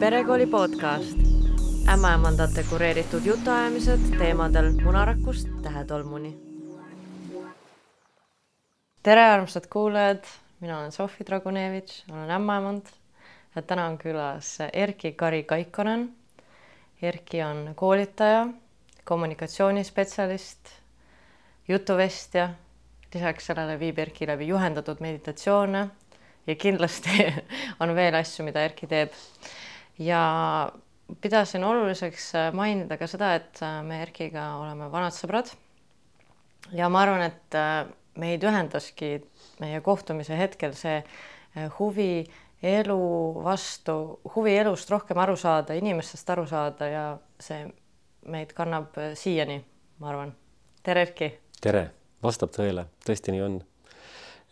perekooli podcast, ämmaemandate kureeritud jutuajamised teemadel munarakust tähetolmuni. tere, armsad kuulajad, mina olen Sofi Dragunevitš, olen ämmaemand ja täna on külas Erki Kari Kaikonen. Erki on koolitaja, kommunikatsioonispetsialist, jutuvestja. lisaks sellele viib Erki läbi juhendatud meditatsioone ja kindlasti on veel asju, mida Erki teeb. Ja pidasin oluliseks mainida ka seda, et me Erkiga oleme vanad sõbrad. ja ma arvan, et meid ühendaski meie kohtumise hetkel see huvi elu vastu, huvi elust rohkem aru saada, inimestest aru saada ja see meid kannab siiani, ma arvan. tere, Erki. tere, vastab tõele, tõesti nii on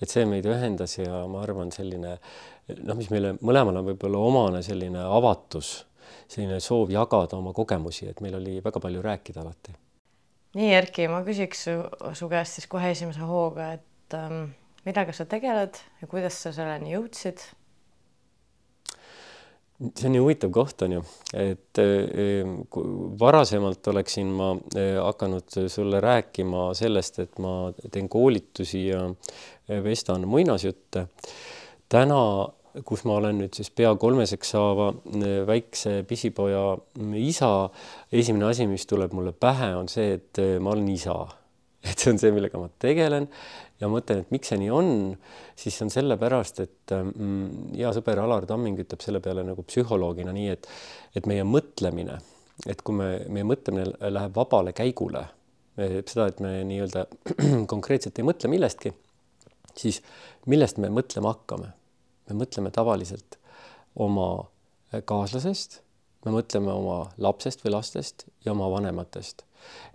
et see meid ühendas ja ma arvan, selline noh, mis meile mõlemal on võib-olla omane selline avatus, selline soov jagada oma kogemusi, et meil oli väga palju rääkida alati. nii, Erki, ma küsiks su, su käest siis kohe esimese hooga, et ähm, millega sa tegeled ja kuidas sa selleni jõudsid see on nii huvitav koht on ju, et äh, varasemalt oleksin ma äh, hakanud sulle rääkima sellest, et ma teen koolitusi ja vestan muinasjutte. täna, kus ma olen nüüd siis pea kolmeseks saava väikse pisipoja isa, esimene asi, mis tuleb mulle pähe, on see, et ma olen isa. et see on see, millega ma tegelen ja mõtlen, et miks see nii on, siis on sellepärast, et mm, hea sõber Alar Tamming ütleb selle peale nagu psühholoogina nii, et, et meie mõtlemine, et kui me, meie mõtlemine läheb vabale käigule, seda, et me nii-öelda konkreetselt ei mõtle millestki, siis millest me mõtlema hakkame? Me mõtleme tavaliselt oma kaaslasest, me mõtleme oma lapsest või lastest ja oma vanematest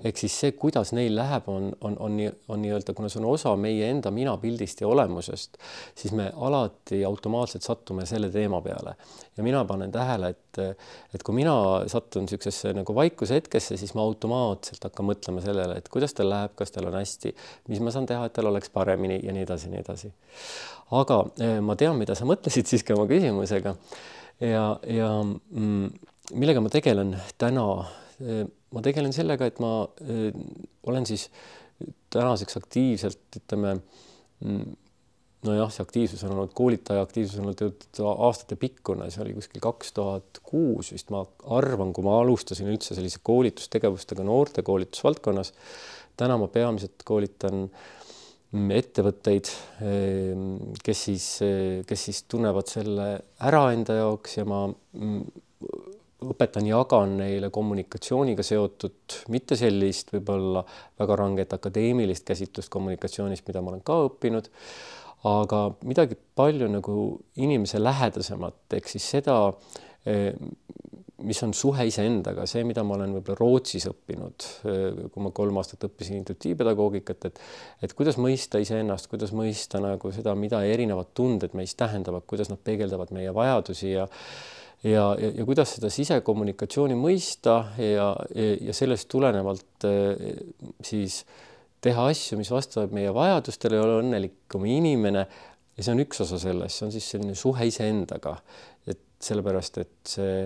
ehk siis see, kuidas neil läheb, on, on, on, on nii-öelda, kuna see on osa meie enda minapildist ja olemusest, siis me alati automaatselt sattume selle teema peale. ja mina panen tähele, et, et kui mina satun niisugusesse nagu vaikuse hetkesse, siis ma automaatselt hakkan mõtlema sellele, et kuidas tal läheb, kas tal on hästi, mis ma saan teha, et tal oleks paremini ja nii edasi, nii edasi. aga eh, ma tean, mida sa mõtlesid siiski oma küsimusega ja, ja mm, millega ma tegelen täna eh, ma tegelen sellega, et ma äh, olen siis tänaseks aktiivselt, ütleme mm, nojah, see aktiivsus on olnud, koolitaja aktiivsus on olnud aastatepikkune, see oli kuskil kaks tuhat kuus vist ma arvan, kui ma alustasin üldse sellise koolitustegevustega noorte koolitusvaldkonnas. täna ma peamiselt koolitan mm, ettevõtteid, ähm, kes siis, kes siis tunnevad selle ära enda jaoks ja ma mm, õpetan, jagan neile kommunikatsiooniga seotud, mitte sellist võib-olla väga ranget akadeemilist käsitlust kommunikatsioonist, mida ma olen ka õppinud, aga midagi palju nagu inimese lähedasemat, ehk siis seda, eh, mis on suhe iseendaga, see, mida ma olen võib-olla Rootsis õppinud, eh, kui ma kolm aastat õppisin intuitiivpedagoogikat, et et kuidas mõista iseennast, kuidas mõista nagu seda, mida erinevad tunded meis tähendavad, kuidas nad peegeldavad meie vajadusi ja ja, ja, ja kuidas seda sisekommunikatsiooni mõista ja, ja, ja sellest tulenevalt eh, siis teha asju, mis vastavad meie vajadustele ja olla õnnelikum inimene. ja see on üks osa sellest, see on siis selline suhe iseendaga, et sellepärast, et see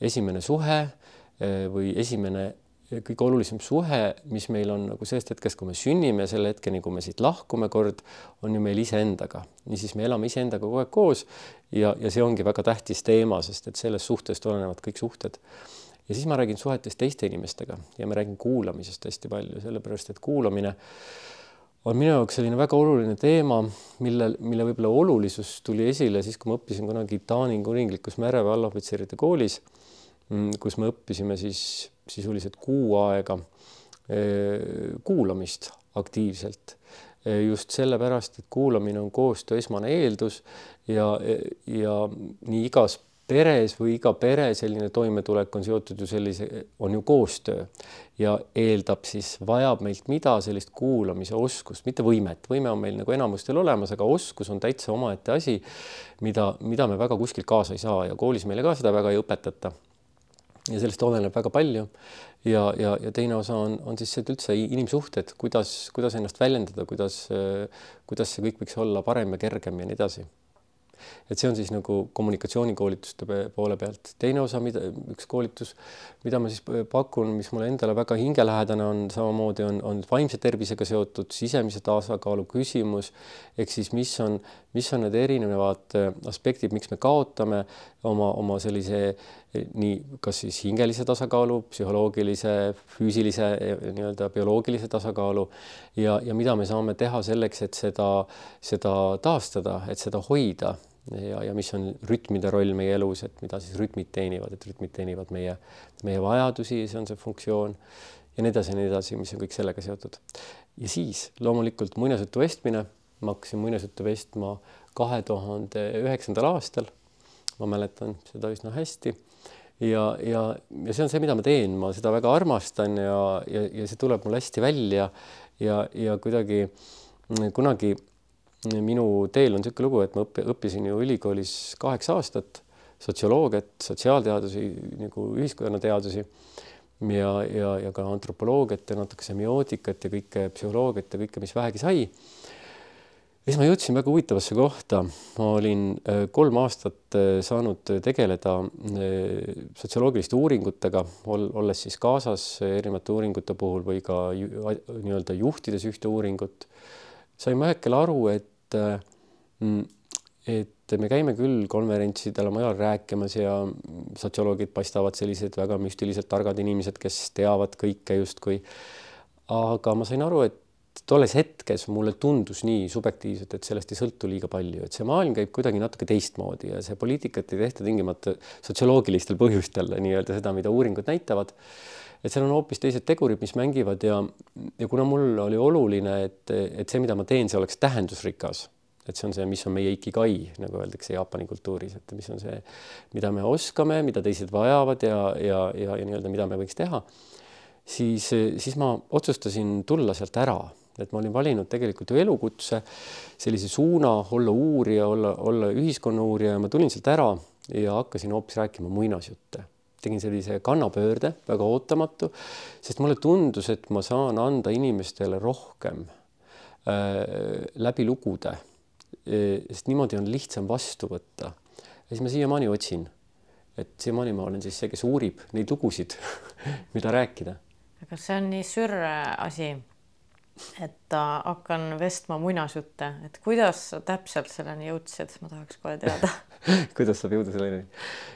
esimene suhe eh, või esimene kõige olulisem suhe, mis meil on nagu sellest hetkest, kui me sünnime, selle hetkeni, kui me siit lahkume kord, on ju meil iseendaga. niisiis me elame iseendaga kogu aeg koos ja, ja see ongi väga tähtis teema, sest et sellest suhtest olenevad kõik suhted. ja siis ma räägin suhetest teiste inimestega ja ma räägin kuulamisest hästi palju, sellepärast et kuulamine on minu jaoks selline väga oluline teema, mille, mille võib-olla olulisus tuli esile siis, kui ma õppisin kunagi Taani kuninglikus mereväe allohvitseride koolis, mm, kus me õppisime siis sisuliselt kuu aega eh, kuulamist aktiivselt. Eh, just sellepärast, et kuulamine on koostöö esmane eeldus ja, ja nii igas peres või iga pere selline toimetulek on seotud ju sellise, on ju koostöö ja eeldab siis, vajab meilt mida, sellist kuulamise oskust, mitte võimet, võime on meil nagu enamustel olemas, aga oskus on täitsa omaette asi, mida, mida me väga kuskilt kaasa ei saa ja koolis meile ka seda väga ei õpetata ja sellest oleneb väga palju. ja, ja, ja teine osa on, on siis see, üldse inimsuhted, kuidas, kuidas ennast väljendada, kuidas, kuidas see kõik võiks olla parem ja kergem ja nii edasi. et see on siis nagu kommunikatsioonikoolituste poole pealt. teine osa, mida üks koolitus, mida ma siis pakun, mis mulle endale väga hingelähedane on, samamoodi on, on vaimse tervisega seotud sisemise tasakaalu küsimus ehk siis mis on, mis on need erinevad aspektid, miks me kaotame oma, oma sellise nii kas siis hingelise tasakaalu, psühholoogilise, füüsilise nii-öelda bioloogilise tasakaalu ja, ja mida me saame teha selleks, et seda, seda taastada, et seda hoida ja, ja mis on rütmide roll meie elus, et mida siis rütmid teenivad, et rütmid teenivad meie, meie vajadusi, see on see funktsioon ja nii edasi ja nii edasi, mis on kõik sellega seotud. ja siis loomulikult muinasjutu vestmine, ma hakkasin muinasjuttu vestma kahe tuhande üheksandal aastal. ma mäletan seda üsna hästi. Ja, ja, ja see on see, mida ma teen, ma seda väga armastan ja, ja, ja see tuleb mul hästi välja. Ja, ja kuidagi kunagi minu teel on niisugune lugu, et ma õppi, õppisin ju ülikoolis kaheksa aastat sotsioloogiat, sotsiaalteadusi nagu ühiskonnateadusi ja, ja, ja ka antropoloogiat ja natuke semiootikat ja kõike psühholoogiat ja kõike, mis vähegi sai siis ma jõudsin väga huvitavasse kohta. ma olin äh, kolm aastat äh, saanud tegeleda äh, sotsioloogiliste uuringutega, olles siis kaasas erinevate uuringute puhul või ka nii-öelda juhtides ühte uuringut. sain ma ühel hetkel aru, et, mm, et me käime küll konverentsidel oma ajal rääkimas ja sotsioloogid paistavad sellised väga müstiliselt targad inimesed, kes teavad kõike justkui. aga ma sain aru, et tolles hetkes mulle tundus nii subjektiivselt, et sellest ei sõltu liiga palju, et see maailm käib kuidagi natuke teistmoodi ja see poliitikat ei tehta tingimata sotsioloogilistel põhjustel nii-öelda seda, mida uuringud näitavad. et seal on hoopis teised tegurid, mis mängivad ja, ja kuna mul oli oluline, et, et see, mida ma teen, see oleks tähendusrikas, et see on see, mis on meie ikigai, nagu öeldakse Jaapani kultuuris, et mis on see, mida me oskame, mida teised vajavad ja, ja, ja, ja nii-öelda, mida me võiks teha siis, siis ma otsustasin tulla sealt ära et ma olin valinud tegelikult ju elukutse, sellise suuna olla uurija, olla, olla ühiskonna uurija ja ma tulin sealt ära ja hakkasin hoopis rääkima muinasjutte. tegin sellise kannapöörde, väga ootamatu, sest mulle tundus, et ma saan anda inimestele rohkem äh, läbi lugude e,. sest niimoodi on lihtsam vastu võtta. ja siis ma siiamaani otsin, et siiamaani ma olen siis see, kes uurib neid lugusid mida rääkida. aga see on nii sür asi et hakkan vestma muinasjutte, et kuidas sa täpselt selleni jõudsid, ma tahaks kohe teada. Kuidas saab jõuda selleni?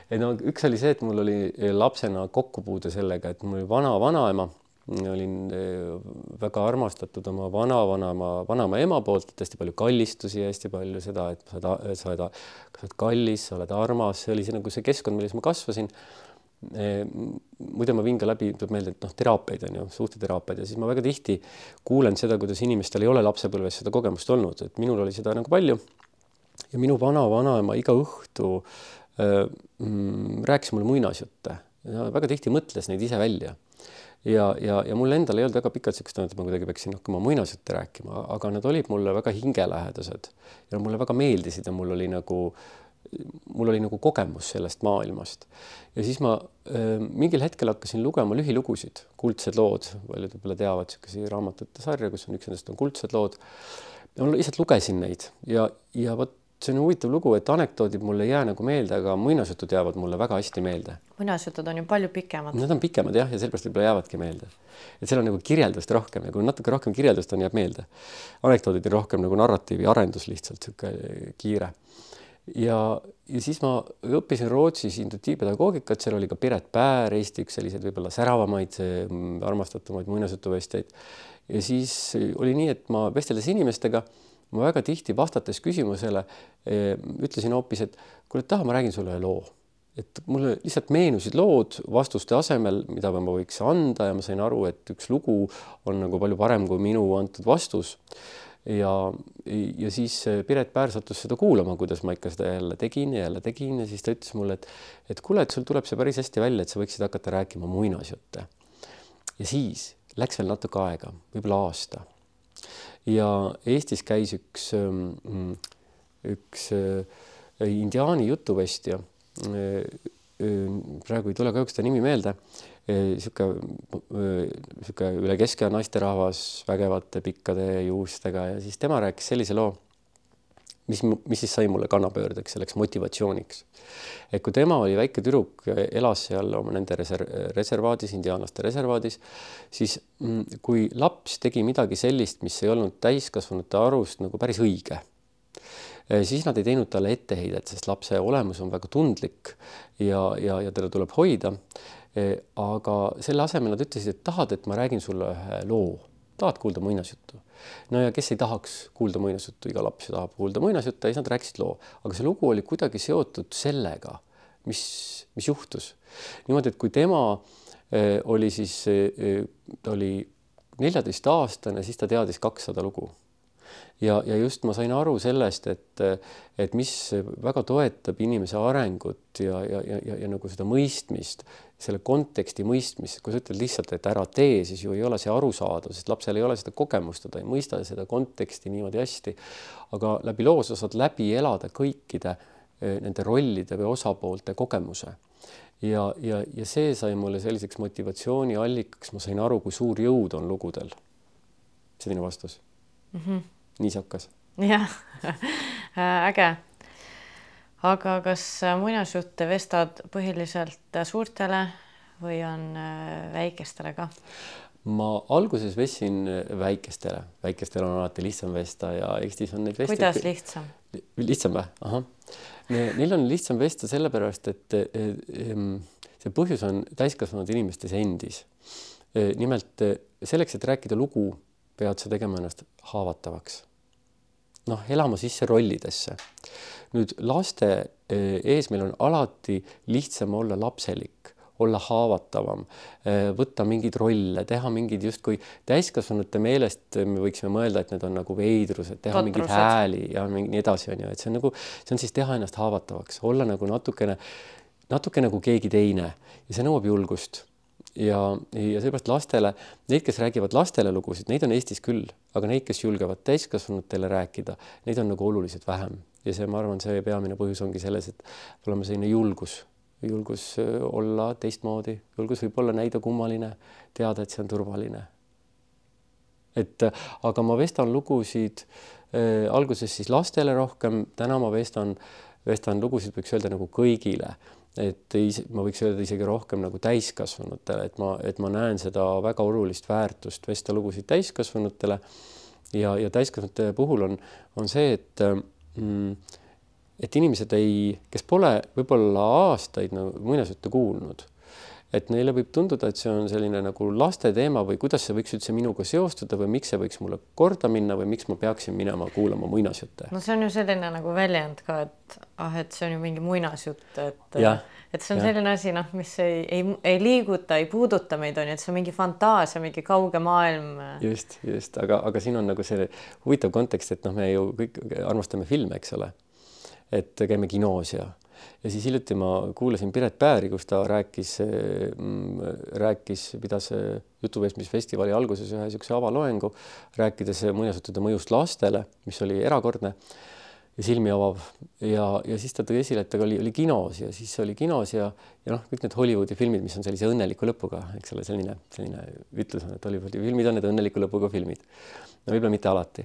ei no üks oli see, et mul oli lapsena kokkupuude sellega, et mul oli vana-vanaema, olin äh, väga armastatud oma vanavanaema, vanaema ema poolt, hästi palju kallistusi hästi palju seda, et sa oled, sa oled, sa oled kallis, sa oled armas, see oli see nagu see keskkond, milles ma kasvasin muide, ma viin ka läbi, tuleb meelde, et noh, teraapiaid on ju, suhteteraapiaid ja siis ma väga tihti kuulen seda, kuidas inimestel ei ole lapsepõlves seda kogemust olnud, et minul oli seda nagu palju. ja minu vana-vanaema iga õhtu äh, rääkis mulle muinasjutte ja väga tihti mõtles neid ise välja. ja, ja, ja mul endal ei olnud väga pikalt niisugust tunnet, et ma kuidagi peaksin hakkama muinasjutte rääkima, aga nad olid mulle väga hingelähedased ja mulle väga meeldisid ja mul oli nagu äh, mul oli nagu kogemus sellest maailmast ja siis ma äh, mingil hetkel hakkasin lugema lühilugusid, kuldsed lood, paljud võib-olla teavad niisuguseid raamatute sarja, kus on üks nendest on kuldsed lood. ma lihtsalt lugesin neid ja, ja vot see on huvitav lugu, et anekdoodid mul ei jää nagu meelde, aga muinasjutud jäävad mulle väga hästi meelde. muinasjutud on ju palju pikemad. Nad on pikemad jah, ja sellepärast võib-olla jäävadki meelde. et seal on nagu kirjeldust rohkem ja kui natuke rohkem kirjeldust on, jääb meelde. anekdoodid on rohkem nagu narratiivi arendus lihtsalt niisugune kiire ja, ja siis ma õppisin Rootsis indutiivpedagoogikat, seal oli ka Piret Päär, Eesti üks selliseid võib-olla säravamaid, mm, armastatumaid muinasjutuvestjaid. ja siis oli nii, et ma vesteldes inimestega, ma väga tihti vastates küsimusele eh, ütlesin hoopis, et kuule, taha, ma räägin sulle ühe loo. et mulle lihtsalt meenusid lood vastuste asemel, mida ma võiks anda ja ma sain aru, et üks lugu on nagu palju parem kui minu antud vastus ja, ja siis Piret Päär sattus seda kuulama, kuidas ma ikka seda jälle tegin ja jälle tegin ja siis ta ütles mulle, et, et kuule, et sul tuleb see päris hästi välja, et sa võiksid hakata rääkima muinasjutte. ja siis läks veel natuke aega, võib-olla aasta. ja Eestis käis üks, ähm, üks äh, indiaani jutuvestja. Äh, äh, praegu ei tule kahjuks ta nimi meelde niisugune, niisugune üle keskea naisterahvas vägevate pikkade juustega ja siis tema rääkis sellise loo, mis, mis siis sai mulle kannapöördeks, selleks motivatsiooniks. et kui tema oli väike tüdruk, elas seal oma nende reserv, reservaadis, indiaanlaste reservaadis, siis mm, kui laps tegi midagi sellist, mis ei olnud täiskasvanute arust nagu päris õige siis nad ei teinud talle etteheidet, sest lapse olemus on väga tundlik ja, ja, ja teda tuleb hoida. Aga selle asemel nad ütlesid, et tahad, et ma räägin sulle ühe loo, tahad kuulda muinasjuttu? no ja kes ei tahaks kuulda muinasjuttu, iga laps tahab kuulda muinasjutte ja siis nad rääkisid loo, aga see lugu oli kuidagi seotud sellega, mis, mis juhtus. niimoodi, et kui tema eh, oli siis eh,, ta oli neljateistaastane, siis ta teadis kakssada lugu ja, ja just ma sain aru sellest, et, et mis väga toetab inimese arengut ja, ja, ja, ja, ja nagu seda mõistmist, selle konteksti mõistmist, kui sa ütled lihtsalt, et ära tee, siis ju ei ole see arusaadav, sest lapsel ei ole seda kogemust, ta ei mõista seda konteksti niimoodi hästi. aga läbi loo sa saad läbi elada kõikide eh, nende rollide või osapoolte kogemuse ja, ja, ja see sai mulle selliseks motivatsiooniallikaks, ma sain aru, kui suur jõud on lugudel. selline vastus mm. -hmm niisakas. jah äge. Aga kas muinasjutte vestad põhiliselt suurtele või on äh, väikestele ka? ma alguses vestsin väikestele, väikestel on alati lihtsam vesta ja Eestis on neid vestjaid. kuidas lihtsam? lihtsam või? ahah. Neil on lihtsam vesta sellepärast, et see põhjus on täiskasvanud inimestes endis. nimelt selleks, et rääkida lugu pead sa tegema ennast haavatavaks. noh, elama sisse rollidesse. Nüüd laste eh, ees meil on alati lihtsam olla lapselik, olla haavatavam, eh, võtta mingeid rolle, teha mingeid justkui täiskasvanute meelest me võiksime mõelda, et need on nagu veidrused, teha Totrused. mingeid hääli ja nii edasi, on ju, et see on nagu, see on siis teha ennast haavatavaks, olla nagu natukene, natuke nagu keegi teine ja see nõuab julgust. Ja, ja seepärast lastele, neid, kes räägivad lastele lugusid, neid on Eestis küll, aga neid, kes julgevad täiskasvanutele rääkida, neid on nagu oluliselt vähem ja see, ma arvan, see peamine põhjus ongi selles, et olema selline julgus, julgus äh, olla teistmoodi, julgus võib-olla näida kummaline, teada, et see on turvaline. et äh, aga ma vestan lugusid äh, alguses siis lastele rohkem, täna ma vestan, vestan lugusid, võiks öelda nagu kõigile. Et ma võiks öelda isegi rohkem nagu täiskasvanutele, et ma, et ma näen seda väga olulist väärtust vesta lugusid täiskasvanutele. Ja, ja täiskasvanute puhul on, on see, et mm, et inimesed ei, kes pole võib-olla aastaid nagu muinasjutte kuulnud et neile võib tunduda, et see on selline nagu laste teema või kuidas see võiks üldse minuga seostuda või miks see võiks mulle korda minna või miks ma peaksin minema kuulama muinasjutte. no see on ju selline nagu väljend ka, et ah, et see on ju mingi muinasjutt, et ja, et see on ja. selline asi, noh, mis ei, ei, ei liiguta, ei puuduta meid, on ju, et see on mingi fantaasia, mingi kauge maailm. just, just, aga, aga siin on nagu see huvitav kontekst, et noh, me ju kõik armastame filme, eks ole. et käime kinos ja ja siis hiljuti ma kuulasin Piret Pääri, kus ta rääkis, mm, rääkis, pidas jutuvestmisfestivali alguses ühe niisuguse avaloengu, rääkides muinasjuttude mõjust lastele, mis oli erakordne ja silmi avav. Ja, ja siis ta tõi esile, et ta oli, oli kinos ja siis oli kinos ja, ja noh, kõik need Hollywoodi filmid, mis on sellise õnneliku lõpuga, eks ole, selline, selline ütlus on, et Hollywoodi filmid on need õnneliku lõpuga filmid no võib-olla mitte alati.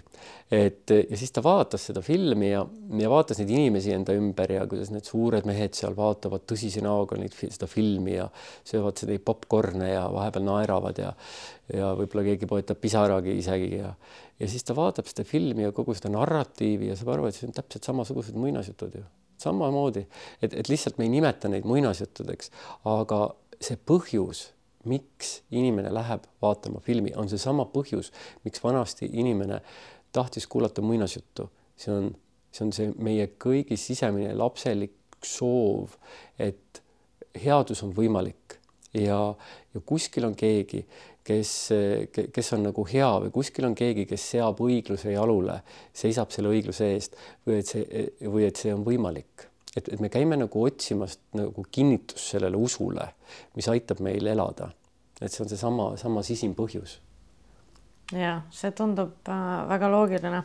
et ja siis ta vaatas seda filmi ja, ja vaatas neid inimesi enda ümber ja kuidas need suured mehed seal vaatavad tõsise näoga neid, seda filmi ja söövad seda popkorne ja vahepeal naeravad ja ja võib-olla keegi poetab pisaragi isegi ja ja siis ta vaatab seda filmi ja kogu seda narratiivi ja saab aru, et see on täpselt samasugused muinasjutud ju, samamoodi, et, et lihtsalt me ei nimeta neid muinasjuttudeks, aga see põhjus miks inimene läheb vaatama filmi, on seesama põhjus, miks vanasti inimene tahtis kuulata muinasjuttu. see on, see on see meie kõigi sisemine lapselik soov, et headus on võimalik ja, ja kuskil on keegi, kes, kes on nagu hea või kuskil on keegi, kes seab õigluse jalule, seisab selle õigluse eest või et see või et see on võimalik et, et me käime nagu otsimas nagu kinnitust sellele usule, mis aitab meil elada. et see on seesama, sama sisim põhjus. ja see tundub äh, väga loogiline.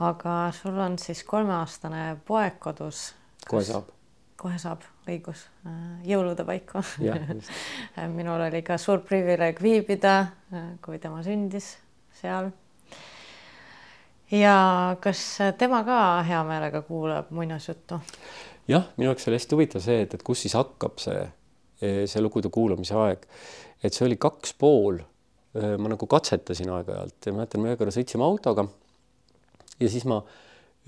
aga sul on siis kolmeaastane poeg kodus. kohe saab. kohe saab, õigus, äh, jõulude paiku minul oli ka suur privileeg viibida, äh, kui tema sündis seal ja kas tema ka hea meelega kuulab muinasjuttu? jah, minu jaoks oli hästi huvitav see, et, et kus siis hakkab see, see lugude kuulamise aeg. et see oli kaks pool. ma nagu katsetasin aeg-ajalt ja mäletan, me ühe korra sõitsime autoga ja siis ma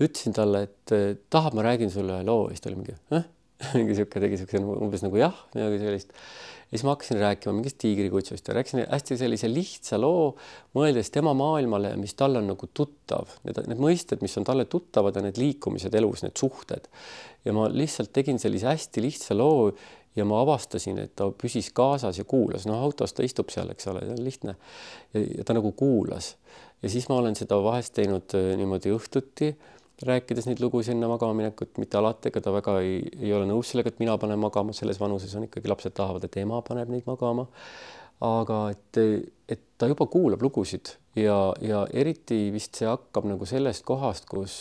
ütlesin talle, et tahab, ma räägin sulle loo ja siis ta oli mingi eh? mingi sihuke tegi siukse umbes nagu jah, midagi sellist. Ja siis ma hakkasin rääkima mingist tiigrikutsust ja rääkisin hästi sellise lihtsa loo, mõeldes tema maailmale, mis talle on nagu tuttav, need, need mõisted, mis on talle tuttavad ja need liikumised elus, need suhted. ja ma lihtsalt tegin sellise hästi lihtsa loo ja ma avastasin, et ta püsis kaasas ja kuulas, noh, autos ta istub seal, eks ole, lihtne. ja ta nagu kuulas ja siis ma olen seda vahest teinud äh, niimoodi õhtuti rääkides neid lugusid enne magama minekut, mitte alati, ega ta väga ei, ei ole nõus sellega, et mina panen magama, selles vanuses on ikkagi lapsed tahavad, et ema paneb neid magama. aga et, et ta juba kuulab lugusid ja, ja eriti vist see hakkab nagu sellest kohast, kus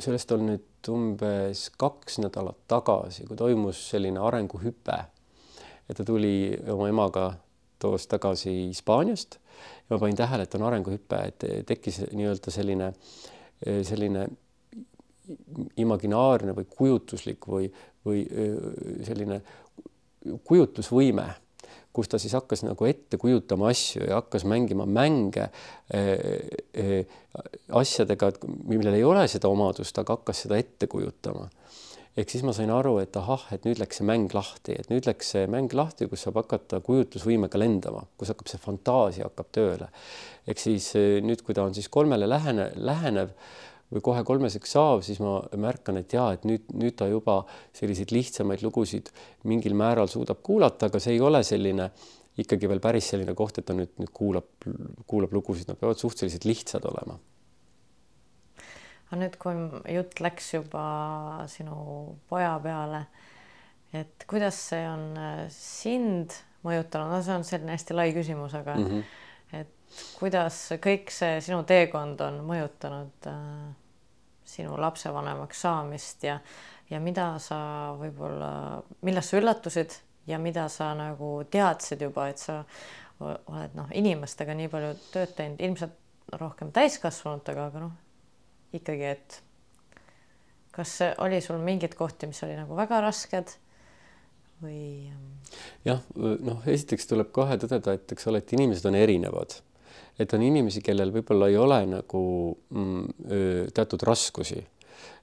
sellest on nüüd umbes kaks nädalat tagasi, kui toimus selline arenguhüpe. et ta tuli oma emaga toos tagasi Hispaaniast ja ma panin tähele, et on arenguhüpe, et tekkis nii-öelda selline äh, selline imaginaarne või kujutuslik või, või selline kujutlusvõime, kus ta siis hakkas nagu ette kujutama asju ja hakkas mängima mänge asjadega, millel ei ole seda omadust, aga hakkas seda ette kujutama ehk siis ma sain aru, et ahah, et nüüd läks see mäng lahti, et nüüd läks see mäng lahti, kus saab hakata kujutlusvõimega lendama, kus hakkab see fantaasia hakkab tööle. ehk siis eh, nüüd, kui ta on siis kolmele lähene, lähenev või kohe kolmeseks saav, siis ma märkan, et jaa, et nüüd, nüüd ta juba selliseid lihtsamaid lugusid mingil määral suudab kuulata, aga see ei ole selline ikkagi veel päris selline koht, et ta nüüd, nüüd kuulab, kuulab lugusid, nad peavad suhteliselt lihtsad olema aga nüüd, kui jutt läks juba sinu poja peale, et kuidas see on äh, sind mõjutanud, no see on selline hästi lai küsimus, aga mm -hmm. et kuidas kõik see sinu teekond on mõjutanud äh, sinu lapsevanemaks saamist ja, ja mida sa võib-olla, millest sa üllatusid ja mida sa nagu teadsid juba, et sa oled noh, inimestega nii palju tööd teinud, ilmselt rohkem täiskasvanutega, aga noh ikkagi, et kas oli sul mingeid kohti, mis oli nagu väga rasked või? Ähm, jah, noh, esiteks tuleb kohe tõdeda, et eks ole, et inimesed on erinevad, et on inimesi, kellel võib-olla ei ole nagu mm, teatud raskusi.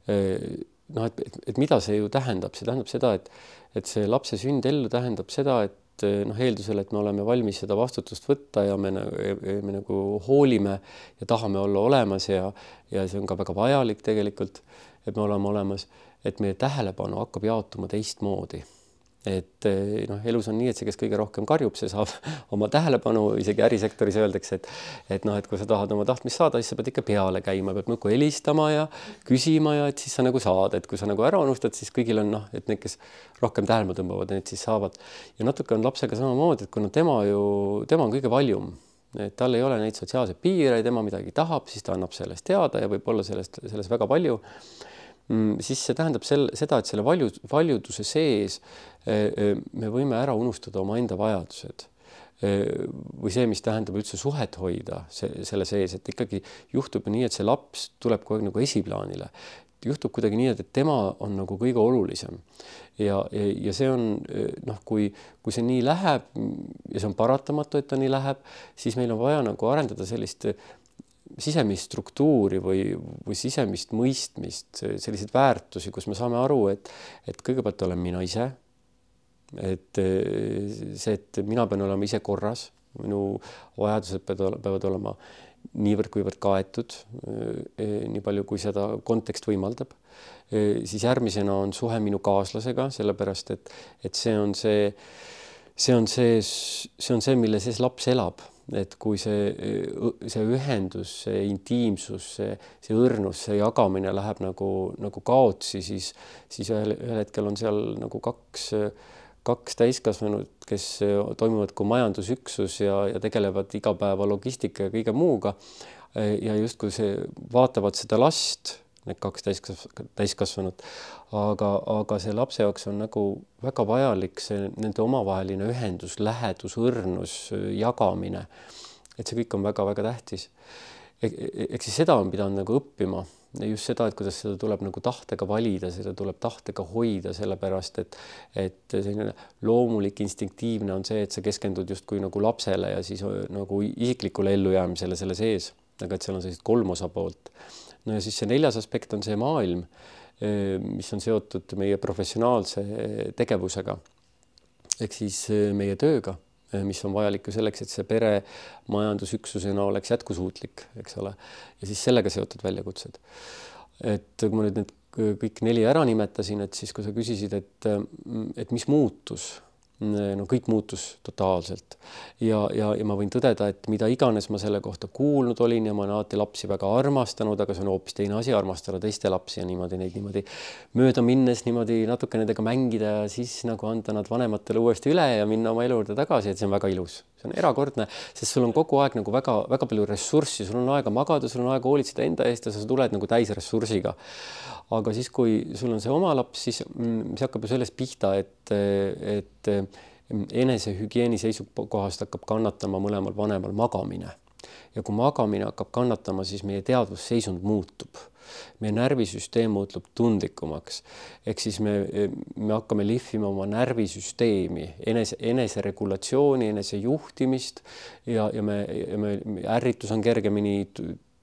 noh, et, et, et mida see ju tähendab, see tähendab seda, et, et see lapse sünd ellu tähendab seda, et Eh, noh, eeldusel, et me oleme valmis seda vastutust võtta ja me, me nagu hoolime ja tahame olla olemas ja, ja see on ka väga vajalik tegelikult, et me oleme olemas, et meie tähelepanu hakkab jaotuma teistmoodi et eh, noh, elus on nii, et see, kes kõige rohkem karjub, see saab oma tähelepanu, isegi ärisektoris öeldakse, et et noh, et kui sa tahad oma tahtmist saada, siis sa pead ikka peale käima, pead muudkui helistama ja küsima ja et siis sa nagu saad, et kui sa nagu ära unustad, siis kõigil on noh, et need, kes rohkem tähelepanu tõmbavad, need siis saavad. ja natuke on lapsega samamoodi, et kuna tema ju, tema on kõige valjum et tal ei ole neid sotsiaalseid piire, tema midagi tahab, siis ta annab sellest teada ja võib olla sellest, selles väga palju siis see tähendab sel, seda, et selle valju, valjuduse sees eh, eh, me võime ära unustada omaenda vajadused eh, või see, mis tähendab üldse suhet hoida see, selle sees, et ikkagi juhtub nii, et see laps tuleb kogu aeg nagu esiplaanile. juhtub kuidagi nii, et tema on nagu kõige olulisem ja, ja, ja see on noh, kui, kui see nii läheb ja see on paratamatu, et ta nii läheb, siis meil on vaja nagu arendada sellist sisemist struktuuri või, või sisemist mõistmist, selliseid väärtusi, kus me saame aru, et, et kõigepealt olen mina ise. et see, et mina pean olema ise korras, minu vajadused peavad, peavad olema niivõrd-kuivõrd kaetud, nii palju, kui seda kontekst võimaldab. siis järgmisena on suhe minu kaaslasega, sellepärast et, et see on see, see on see, see on see, mille sees laps elab et kui see, see ühendus, see intiimsus, see, see õrnus, see jagamine läheb nagu, nagu kaotsi, siis, siis ühel, ühel hetkel on seal nagu kaks, kaks täiskasvanut, kes toimuvad kui majandusüksus ja, ja tegelevad igapäeva logistika ja kõige muuga. ja justkui see, vaatavad seda last need kaks täiskasv-, täiskasvanut. aga, aga see lapse jaoks on nagu väga vajalik see nende omavaheline ühendus, lähedus, õrnus, jagamine. et see kõik on väga-väga tähtis. eks siis seda on pidanud nagu õppima just seda, et kuidas seda tuleb nagu tahtega valida, seda tuleb tahtega hoida, sellepärast et et selline loomulik instinktiivne on see, et sa keskendud justkui nagu lapsele ja siis nagu isiklikule ellujäämisele selle sees, aga et seal on sellised kolm osapoolt. No ja siis see neljas aspekt on see maailm, mis on seotud meie professionaalse tegevusega ehk siis meie tööga Eh, mis on vajalik ju selleks, et see pere majandusüksusena oleks jätkusuutlik, eks ole, ja siis sellega seotud väljakutsed. et kui ma nüüd need kõik neli ära nimetasin, et siis, kui sa küsisid, et, et mis muutus no kõik muutus totaalselt. Ja, ja, ja ma võin tõdeda, et mida iganes ma selle kohta kuulnud olin ja ma olen alati lapsi väga armastanud, aga see on hoopis teine asi, armastada teiste lapsi ja niimoodi neid niimoodi mööda minnes niimoodi natuke nendega mängida ja siis nagu anda nad vanematele uuesti üle ja minna oma elu juurde tagasi, et see on väga ilus, see on erakordne, sest sul on kogu aeg nagu väga-väga palju ressurssi, sul on aega magada, sul on aega hoolitseda enda eest ja sa tuled nagu täisressursiga aga siis, kui sul on see oma laps, siis mm, see hakkab ju sellest pihta, et, et enesehügieeni seisukohast hakkab kannatama mõlemal vanemal magamine ja kui magamine hakkab kannatama, siis meie teadvusseisund muutub, meie närvisüsteem muutub tundlikumaks. ehk siis me, me hakkame lihvima oma närvisüsteemi, enese, eneseregulatsiooni, enesejuhtimist ja, ja me, me, ärritus on kergemini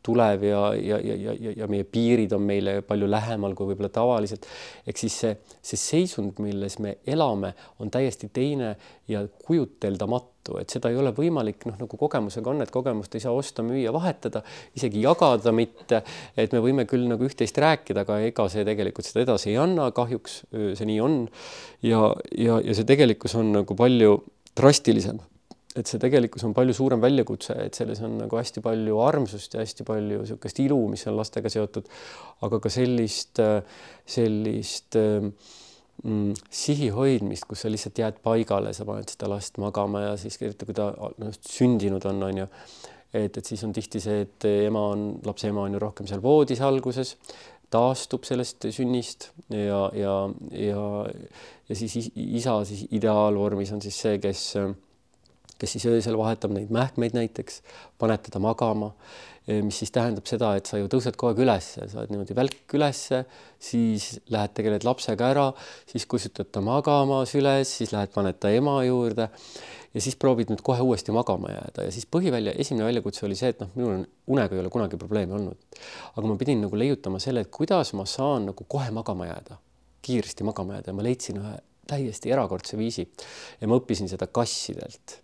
tulev ja, ja, ja, ja, ja meie piirid on meile palju lähemal kui võib-olla tavaliselt. ehk siis see, see seisund, milles me elame, on täiesti teine ja kujuteldamatu, et seda ei ole võimalik noh, nagu kogemusega on, et kogemust ei saa osta, müüa, vahetada, isegi jagada mitte. et me võime küll nagu üht-teist rääkida, aga ega see tegelikult seda edasi ei anna, kahjuks see nii on. ja, ja, ja see tegelikkus on nagu palju drastilisem et see tegelikkus on palju suurem väljakutse, et selles on nagu hästi palju armsust ja hästi palju niisugust ilu, mis on lastega seotud, aga ka sellist, sellist mm, sihi hoidmist, kus sa lihtsalt jääd paigale, sa paned seda last magama ja siis eriti kui ta noh, sündinud on, on ju, et, et siis on tihti see, et ema on, lapse ema on ju rohkem seal voodis alguses, taastub sellest sünnist ja, ja, ja, ja siis isa siis ideaalvormis on siis see, kes kes siis öösel vahetab neid mähkmeid näiteks, paneb teda magama, eh, mis siis tähendab seda, et sa ju tõused kogu aeg ülesse, sa oled niimoodi välk ülesse, siis lähed tegeled lapsega ära, siis kustutad ta magama süles, siis lähed, paned ta ema juurde ja siis proovid nüüd kohe uuesti magama jääda. Ja siis põhivälja, esimene väljakutse oli see, et noh, minul on unega ei ole kunagi probleemi olnud. aga ma pidin nagu leiutama selle, et kuidas ma saan nagu kohe magama jääda, kiiresti magama jääda. Ja ma leidsin ühe täiesti erakordse viisi. Ja ma õppisin seda kassidelt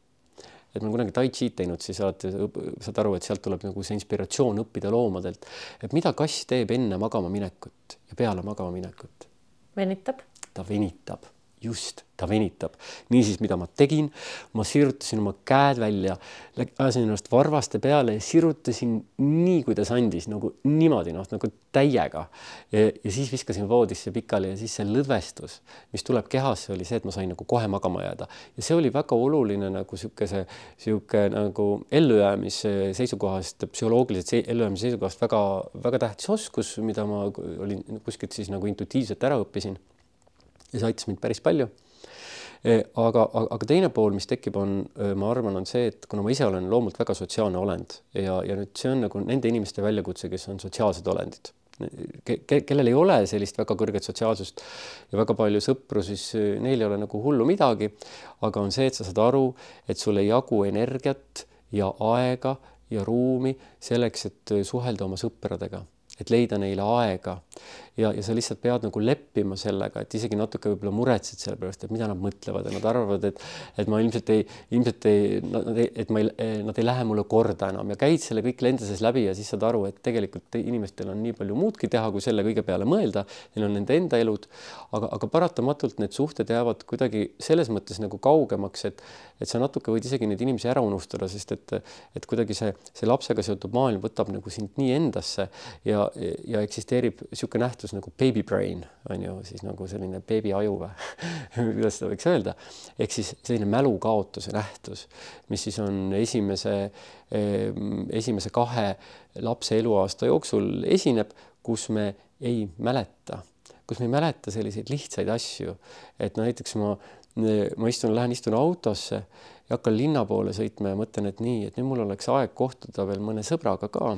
et ma olen kunagi tai chi'd teinud, siis alati saad aru, et sealt tuleb nagu see inspiratsioon õppida loomadelt, et mida kass teeb enne magama minekut ja peale magama minekut. venitab. ta venitab, just ta venitab. niisiis, mida ma tegin, ma sirutasin oma käed välja, ajasin ennast varvaste peale ja sirutasin nii, kuidas andis nagu niimoodi noh, nagu täiega. ja siis viskasin voodisse pikali ja siis see lõdvestus, mis tuleb kehasse, oli see, et ma sain nagu kohe magama jääda ja see oli väga oluline nagu niisuguse, niisugune nagu ellujäämise seisukohast, psühholoogiliselt ellujäämise seisukohast väga-väga tähtis oskus, mida ma olin kuskilt siis nagu intuitiivselt ära õppisin. Ja see aitas mind päris palju. Eh, aga, aga teine pool, mis tekib, on, eh, ma arvan, on see, et kuna ma ise olen loomult väga sotsiaalne olend ja, ja nüüd see on nagu nende inimeste väljakutse, kes on sotsiaalsed olendid. Ke, kellel ei ole sellist väga kõrget sotsiaalsust ja väga palju sõpru, siis neil ei ole nagu hullu midagi. aga on see, et sa saad aru, et sul ei jagu energiat ja aega ja ruumi selleks, et suhelda oma sõpradega et leida neile aega ja, ja sa lihtsalt pead nagu leppima sellega, et isegi natuke võib-olla muretsed selle pärast, et mida nad mõtlevad ja nad arvavad, et, et ma ilmselt ei, ilmselt ei, nad ei, et ma ei, nad ei lähe mulle korda enam ja käid selle kõik enda sees läbi ja siis saad aru, et tegelikult inimestel on nii palju muudki teha, kui selle kõige peale mõelda. Neil on nende enda elud, aga, aga paratamatult need suhted jäävad kuidagi selles mõttes nagu kaugemaks, et, et sa natuke võid isegi neid inimesi ära unustada, sest et, et kuidagi see, see lapsega seotud maailm võtab nagu sind nii endasse ja, ja eksisteerib niisugune nähtus nagu baby brain on ju siis nagu selline beebi aju või kuidas seda võiks öelda, ehk siis selline mälukaotuse nähtus, mis siis on esimese, esimese kahe lapse eluaasta jooksul esineb, kus me ei mäleta, kus me ei mäleta selliseid lihtsaid asju, et näiteks ma, ma istun, lähen istun autosse ja hakkan linna poole sõitma ja mõtlen, et nii, et nüüd mul oleks aeg kohtuda veel mõne sõbraga ka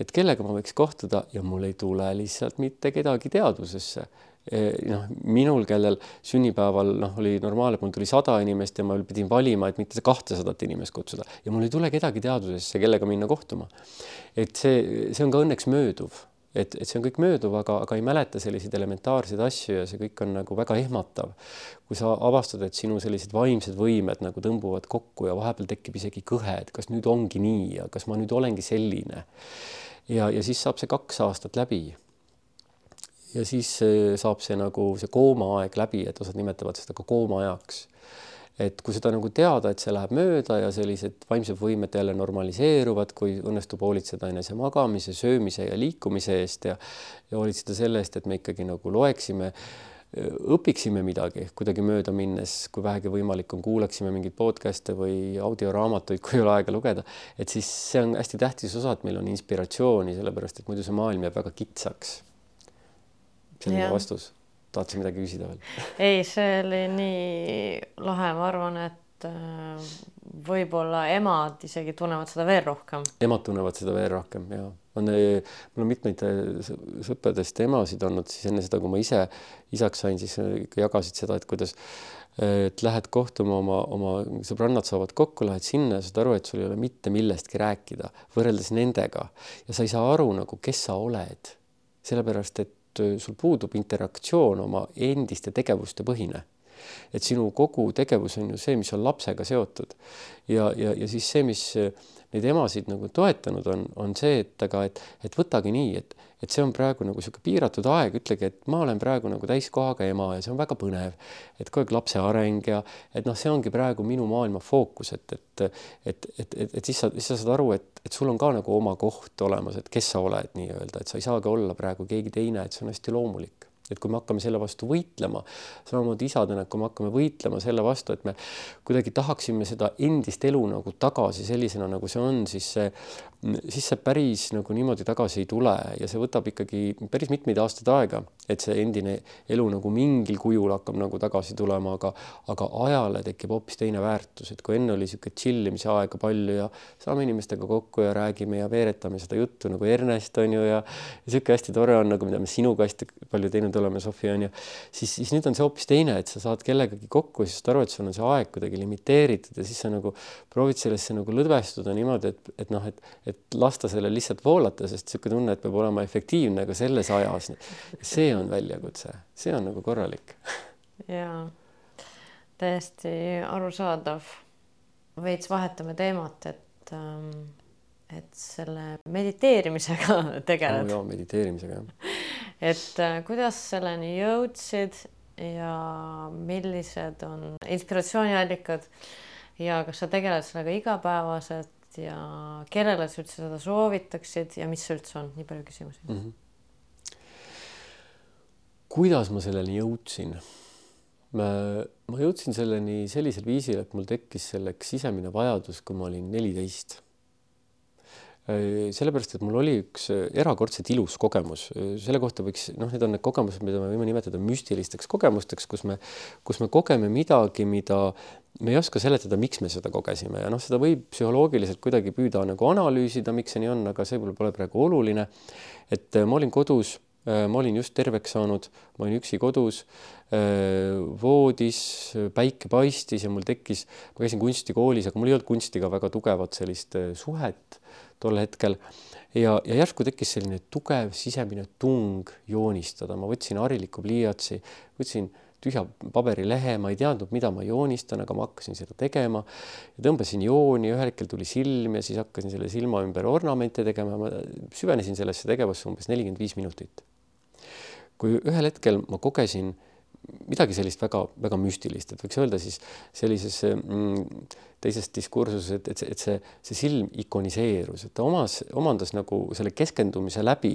et kellega ma võiks kohtuda ja mul ei tule lihtsalt mitte kedagi teadvusesse noh, minul, kellel sünnipäeval noh, oli normaalne, mul tuli sada inimest ja ma pidin valima, et mitte kahtesadat inimest kutsuda ja mul ei tule kedagi teadvusesse, kellega minna kohtuma. et see, see on ka õnneks mööduv, et, et see on kõik mööduv, aga, aga ei mäleta selliseid elementaarseid asju ja see kõik on nagu väga ehmatav. kui sa avastad, et sinu sellised vaimsed võimed nagu tõmbuvad kokku ja vahepeal tekib isegi kõhe, et kas nüüd ongi nii ja kas ma nüüd olengi selline. Ja, ja siis saab see kaks aastat läbi ja siis saab see nagu see koomaaeg läbi, et osad nimetavad seda ka koomaajaks. et kui seda nagu teada, et see läheb mööda ja sellised vaimsed võimed jälle normaliseeruvad, kui õnnestub hoolitseda enese magamise, söömise ja liikumise eest ja ja hoolitseda selle eest, et me ikkagi nagu loeksime õpiksime midagi kuidagi mööda minnes, kui vähegi võimalik on, kuulaksime mingeid podcast'e või audioraamatuid, kui ei ole aega lugeda, et siis see on hästi tähtis osa, et meil on inspiratsiooni, sellepärast et muidu see maailm jääb väga kitsaks selline vastus. tahad sa midagi küsida veel? ei, see oli nii lahe, ma arvan, et äh, võib-olla emad isegi tunnevad seda veel rohkem. emad tunnevad seda veel rohkem ja on, äh, mul on mitmeid äh, sõpradest emasid olnud siis enne seda, kui ma ise isaks sain, siis ikka jagasid seda, et kuidas et lähed kohtuma oma, oma sõbrannad saavad kokku, lähed sinna ja saad aru, et sul ei ole mitte millestki rääkida võrreldes nendega ja sa ei saa aru nagu, kes sa oled, sellepärast et sul puudub interaktsioon oma endiste tegevuste põhine. Et sinu kogu tegevus on ju see, mis on lapsega seotud. Ja, ja, ja siis see, mis neid emasid nagu toetanud on, on see, et aga et, et võtagi nii, et, et see on praegu nagu niisugune piiratud aeg, ütlegi, et ma olen praegu nagu täiskohaga ema ja see on väga põnev, et kogu aeg lapse areng ja et noh, see ongi praegu minu maailma fookus, et, et, et, et, et, et siis sa, siis sa saad aru, et, et sul on ka nagu oma koht olemas, et kes sa oled nii-öelda, et sa ei saagi olla praegu keegi teine, et see on hästi loomulik et kui me hakkame selle vastu võitlema, samamoodi isadena, kui me hakkame võitlema selle vastu, et me kuidagi tahaksime seda endist elu nagu tagasi sellisena, nagu see on, siis see, siis see päris nagu niimoodi tagasi ei tule ja see võtab ikkagi päris mitmeid aastaid aega, et see endine elu nagu mingil kujul hakkab nagu tagasi tulema, aga, aga ajale tekib hoopis teine väärtus, et kui enne oli niisugune chill imise aega palju ja saame inimestega kokku ja räägime ja veeretame seda juttu nagu Ernest on ju ja niisugune hästi tore on nagu, mida me sinuga hästi palju teinud teinud oleme, Sofi on ju, siis, siis nüüd on see hoopis teine, et sa saad kellegagi kokku siis saad aru, et sul on see aeg kuidagi limiteeritud ja siis sa nagu proovid sellesse nagu lõdvestuda niimoodi, et, et noh, et, et lasta sellel lihtsalt voolata, sest niisugune tunne, et peab olema efektiivne ka selles ajas. see on väljakutse, see on nagu korralik. jaa, täiesti arusaadav. veits vahetame teemat, et ähm, et selle mediteerimisega tegeled no,. mediteerimisega jah et äh, kuidas selleni jõudsid ja millised on inspiratsiooniallikad ja kas sa tegeled sellega igapäevaselt ja kellele sa üldse seda soovitaksid ja mis see üldse on, nii palju küsimusi mm. -hmm. kuidas ma selleni jõudsin? ma, ma jõudsin selleni sellisel viisil, et mul tekkis selleks sisemine vajadus, kui ma olin neliteist sellepärast, et mul oli üks äh, erakordselt ilus kogemus, äh, selle kohta võiks, noh, need on need kogemused, mida me võime nimetada müstilisteks kogemusteks, kus me, kus me kogeme midagi, mida me ei oska seletada, miks me seda kogesime. Ja noh, seda võib psühholoogiliselt kuidagi püüda nagu analüüsida, miks see nii on, aga see pole praegu oluline. et ma olin kodus, ma olin just terveks saanud, ma olin üksi kodus, voodis, päike paistis ja mul tekkis, ma käisin kunstikoolis, aga mul ei olnud kunstiga väga tugevat sellist suhet tol hetkel. Ja, ja järsku tekkis selline tugev sisemine tung joonistada, ma võtsin hariliku pliiatsi, võtsin tühja paberilehe, ma ei teadnud, mida ma joonistan, aga ma hakkasin seda tegema. Ja tõmbasin jooni, ühel hetkel tuli silm ja siis hakkasin selle silma ümber ornamente tegema, ma süvenesin sellesse tegevusse umbes nelikümmend viis minutit. kui ühel hetkel ma kogesin midagi sellist väga-väga müstilist, et võiks öelda siis sellises mm, teises diskursuses, et, et see, et see, see silm ikoniseerus, et ta omas, omandas nagu selle keskendumise läbi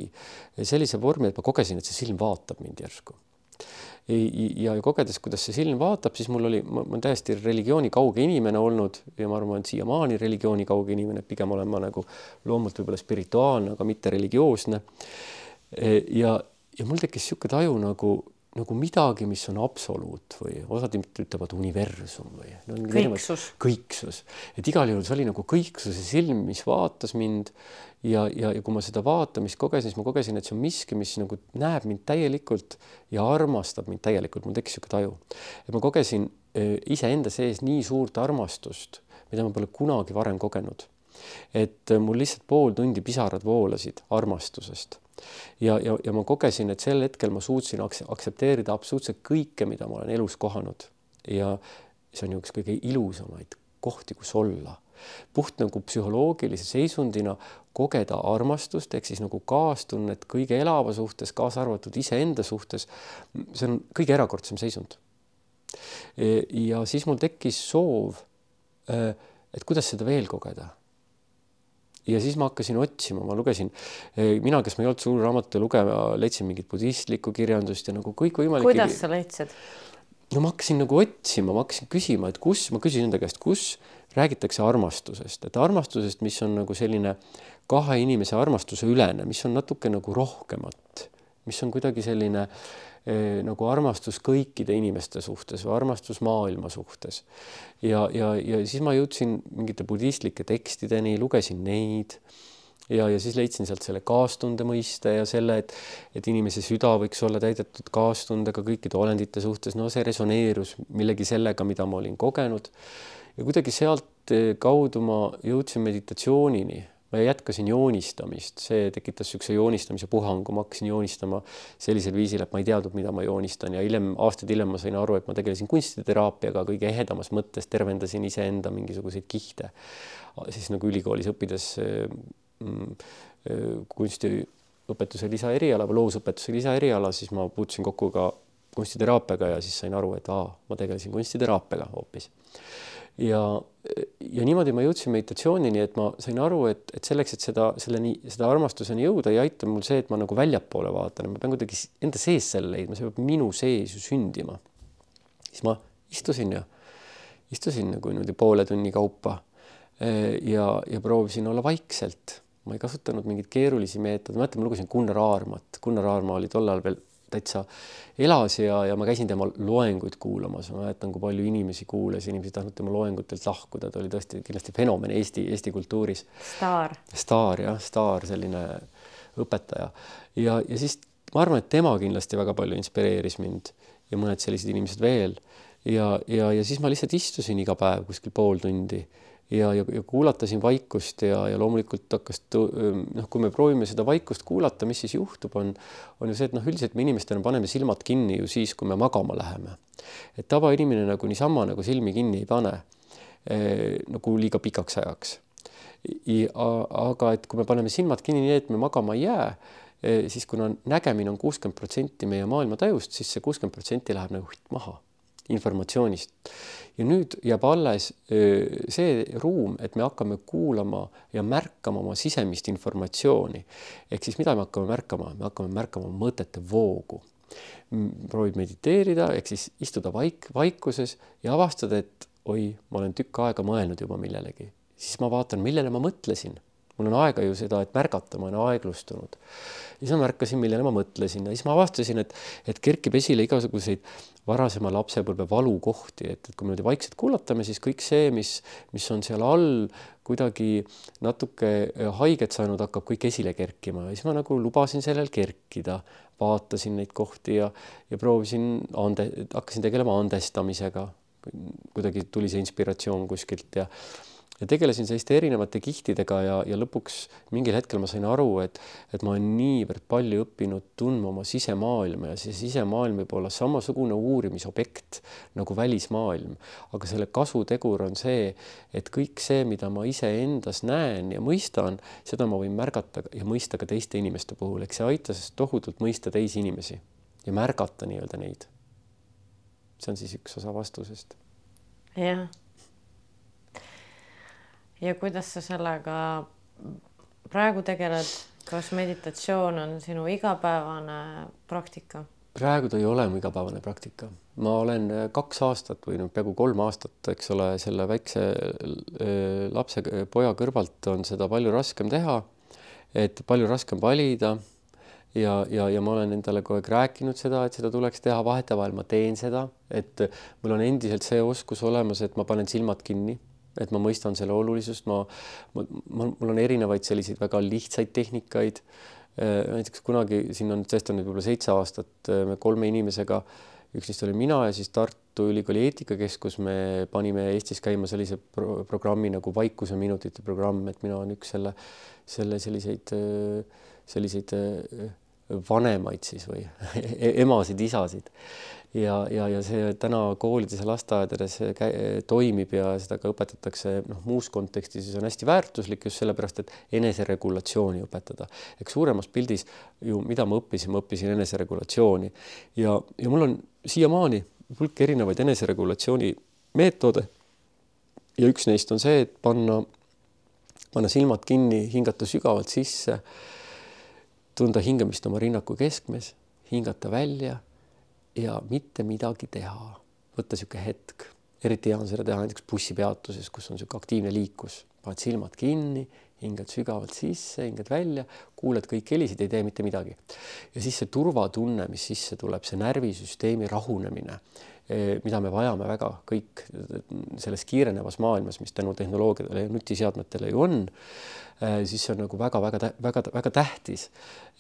sellise vormi, et ma kogesin, et see silm vaatab mind järsku. ja kogedes, kuidas see silm vaatab, siis mul oli, ma olen täiesti religiooni kauge inimene olnud ja ma arvan, et siiamaani religiooni kauge inimene, pigem olen ma nagu loomult võib-olla spirituaalne, aga mitte religioosne. ja, ja mul tekkis niisugune taju nagu nagu midagi, mis on absoluut või osad ütlevad universum või no,. kõiksus. kõiksus, et igal juhul see oli nagu kõiksuse silm, mis vaatas mind ja, ja, ja kui ma seda vaatamist kogesin, siis ma kogesin, et see on miski, mis nagu näeb mind täielikult ja armastab mind täielikult, mul tekkis niisugune taju. et ma kogesin eh, iseenda sees nii suurt armastust, mida ma pole kunagi varem kogenud. et mul lihtsalt pool tundi pisarad voolasid armastusest ja, ja, ja ma kogesin, et sel hetkel ma suutsin aktsepteerida absoluutselt kõike, mida ma olen elus kohanud ja see on ju üks kõige ilusamaid kohti, kus olla. puht nagu psühholoogilise seisundina kogeda armastust ehk siis nagu kaastunnet kõige elava suhtes, kaasa arvatud iseenda suhtes. see on kõige erakordsem seisund. E, ja siis mul tekkis soov, e, et kuidas seda veel kogeda ja siis ma hakkasin otsima, ma lugesin, eh, mina, kes ma ei olnud suur raamatute lugeja, leidsin mingit budistlikku kirjandust ja nagu kõikvõimalikke. kuidas sa leidsid? no ma hakkasin nagu otsima, ma hakkasin küsima, et kus, ma küsisin enda käest, kus räägitakse armastusest, et armastusest, mis on nagu selline kahe inimese armastuse ülene, mis on natuke nagu rohkemat, mis on kuidagi selline äh, nagu armastus kõikide inimeste suhtes või armastus maailma suhtes. ja, ja, ja siis ma jõudsin mingite budistlike tekstideni, lugesin neid ja, ja siis leidsin sealt selle kaastunde mõiste ja selle, et, et inimese süda võiks olla täidetud kaastundega kõikide olendite suhtes, no see resoneerus millegi sellega, mida ma olin kogenud. ja kuidagi sealt eh, kaudu ma jõudsin meditatsioonini ma jätkasin joonistamist, see tekitas niisuguse joonistamise puhangu, ma hakkasin joonistama sellisel viisil, et ma ei teadnud, mida ma joonistan. Ja hiljem, aastaid hiljem ma sain aru, et ma tegelesin kunstiteraapiaga kõige ehedamas mõttes, tervendasin iseenda mingisuguseid kihte. siis nagu ülikoolis õppides mm, kunstiõpetuse lisaeriala või loovusõpetuse lisaeriala, siis ma puutusin kokku ka kunstiteraapiaga ja siis sain aru, et aa, ma tegelesin kunstiteraapiaga hoopis ja, ja niimoodi ma jõudsin meditatsioonini, et ma sain aru, et, et selleks, et seda, selleni, seda armastuseni jõuda, ei aita mul see, et ma nagu väljapoole vaatan, ma pean kuidagi enda sees selle leidma, see peab minu sees ju sündima. siis ma istusin ja istusin nagu niimoodi poole tunni kaupa eh, ja, ja proovisin olla vaikselt. ma ei kasutanud mingeid keerulisi meetodeid, mäletan, ma lugesin Gunnar Aarmat, Gunnar Aarma oli tollal veel täitsa elas ja, ja ma käisin tema loenguid kuulamas, ma mäletan, kui palju inimesi kuulas, inimesed tahtnud tema loengutelt lahkuda, ta oli tõesti kindlasti fenomen Eesti, Eesti kultuuris. staar. staar jah, staar, selline õpetaja ja, ja siis ma arvan, et tema kindlasti väga palju inspireeris mind ja mõned sellised inimesed veel ja, ja, ja siis ma lihtsalt istusin iga päev kuskil pool tundi ja, ja, ja kuulata siin vaikust ja, ja loomulikult hakkas noh, kui me proovime seda vaikust kuulata, mis siis juhtub, on, on ju see, et noh, üldiselt me inimestena paneme silmad kinni ju siis, kui me magama läheme. et tavainimene nagu niisama nagu silmi kinni ei pane eh, nagu liiga pikaks ajaks. aga et kui me paneme silmad kinni nii, et me magama ei jää eh,, siis kuna nägemine on kuuskümmend protsenti meie maailmatajust, siis see kuuskümmend protsenti läheb nagu maha informatsioonist. ja nüüd jääb alles see ruum, et me hakkame kuulama ja märkama oma sisemist informatsiooni. ehk siis mida me hakkame märkama, me hakkame märkama mõtete voogu. proovid mediteerida ehk siis istuda vaik, vaikuses ja avastada, et oi, ma olen tükk aega mõelnud juba millelegi, siis ma vaatan, millele ma mõtlesin mul on aega ju seda, et märgata, ma olen aeglustunud. siis ma märkasin, millele ma mõtlesin ja siis ma avastasin, et, et kerkib esile igasuguseid varasema lapsepõlve valukohti, et, et kui me niimoodi vaikselt kuulatame, siis kõik see, mis, mis on seal all kuidagi natuke äh, haiget saanud, hakkab kõik esile kerkima ja siis ma nagu lubasin sellel kerkida, vaatasin neid kohti ja, ja proovisin ande, hakkasin tegelema andestamisega. kuidagi tuli see inspiratsioon kuskilt ja ja tegelesin selliste erinevate kihtidega ja, ja lõpuks mingil hetkel ma sain aru, et, et ma olen niivõrd palju õppinud tundma oma sisemaailma ja see sisemaailm võib olla samasugune uurimisobjekt nagu välismaailm, aga selle kasutegur on see, et kõik see, mida ma iseendas näen ja mõistan, seda ma võin märgata ja mõista ka teiste inimeste puhul, eks see aitas tohutult mõista teisi inimesi ja märgata nii-öelda neid. see on siis üks osa vastusest. jah ja kuidas sa sellega praegu tegeled, kas meditatsioon on sinu igapäevane praktika? praegu ta ei ole mu igapäevane praktika, ma olen äh, kaks aastat või noh, peaaegu kolm aastat, eks ole, selle väikse äh, lapse, poja kõrvalt on seda palju raskem teha. et palju raskem valida ja, ja, ja ma olen endale kogu aeg rääkinud seda, et seda tuleks teha, vahetevahel ma teen seda, et mul on endiselt see oskus olemas, et ma panen silmad kinni, et ma mõistan selle olulisust, ma, ma, mul on erinevaid selliseid väga lihtsaid tehnikaid. Äh, näiteks kunagi siin on tõesti nüüd võib-olla seitse aastat äh, me kolme inimesega, üks neist oli mina ja siis Tartu Ülikooli eetikakeskus, me panime Eestis käima sellise pro programmi nagu vaikuseminutite programm, et mina olen üks selle, selle selliseid, selliseid vanemaid siis või emasid, isasid ja, ja, ja see täna koolides ja lasteaedades toimib ja seda ka õpetatakse noh, muus kontekstis ja see on hästi väärtuslik just sellepärast, et eneseregulatsiooni õpetada. eks suuremas pildis ju, mida ma õppisin, ma õppisin eneseregulatsiooni ja, ja mul on siiamaani hulk erinevaid eneseregulatsiooni meetode. ja üks neist on see, et panna, panna silmad kinni, hingata sügavalt sisse tunda hingamist oma rinnaku keskmes, hingata välja ja mitte midagi teha, võtta niisugune hetk, eriti hea on seda teha näiteks bussipeatuses, kus on niisugune aktiivne liiklus, paned silmad kinni, hingad sügavalt sisse, hingad välja, kuuled kõiki helisid, ei tee mitte midagi. ja siis see turvatunne, mis sisse tuleb, see närvisüsteemi rahunemine, mida me vajame väga kõik selles kiirenevas maailmas, mis tänu tehnoloogiatele ja nutiseadmetele ju on Äh, siis see on nagu väga-väga-väga-väga tähtis.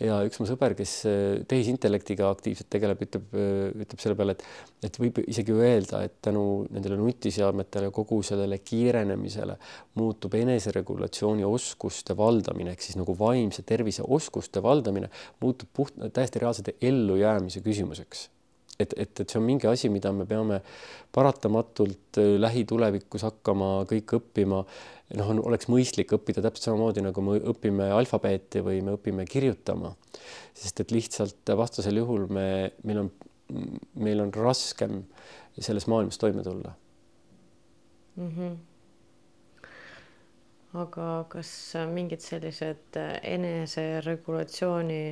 ja üks mu sõber, kes äh, tehisintellektiga aktiivselt tegeleb, ütleb, ütleb selle peale, et, et võib isegi öelda, et tänu nendele nutiseadmetele, kogu sellele kiirenemisele muutub eneseregulatsiooni oskuste valdamine ehk siis nagu vaimse tervise oskuste valdamine muutub puht, täiesti reaalselt ellujäämise küsimuseks et, et, et see on mingi asi, mida me peame paratamatult äh, lähitulevikus hakkama kõik õppima. noh, oleks mõistlik õppida täpselt samamoodi nagu me õpime alfabeeti või me õpime kirjutama, sest et lihtsalt vastasel juhul me, meil on, meil on raskem selles maailmas toime tulla mm. -hmm aga kas mingid sellised eneseregulatsiooni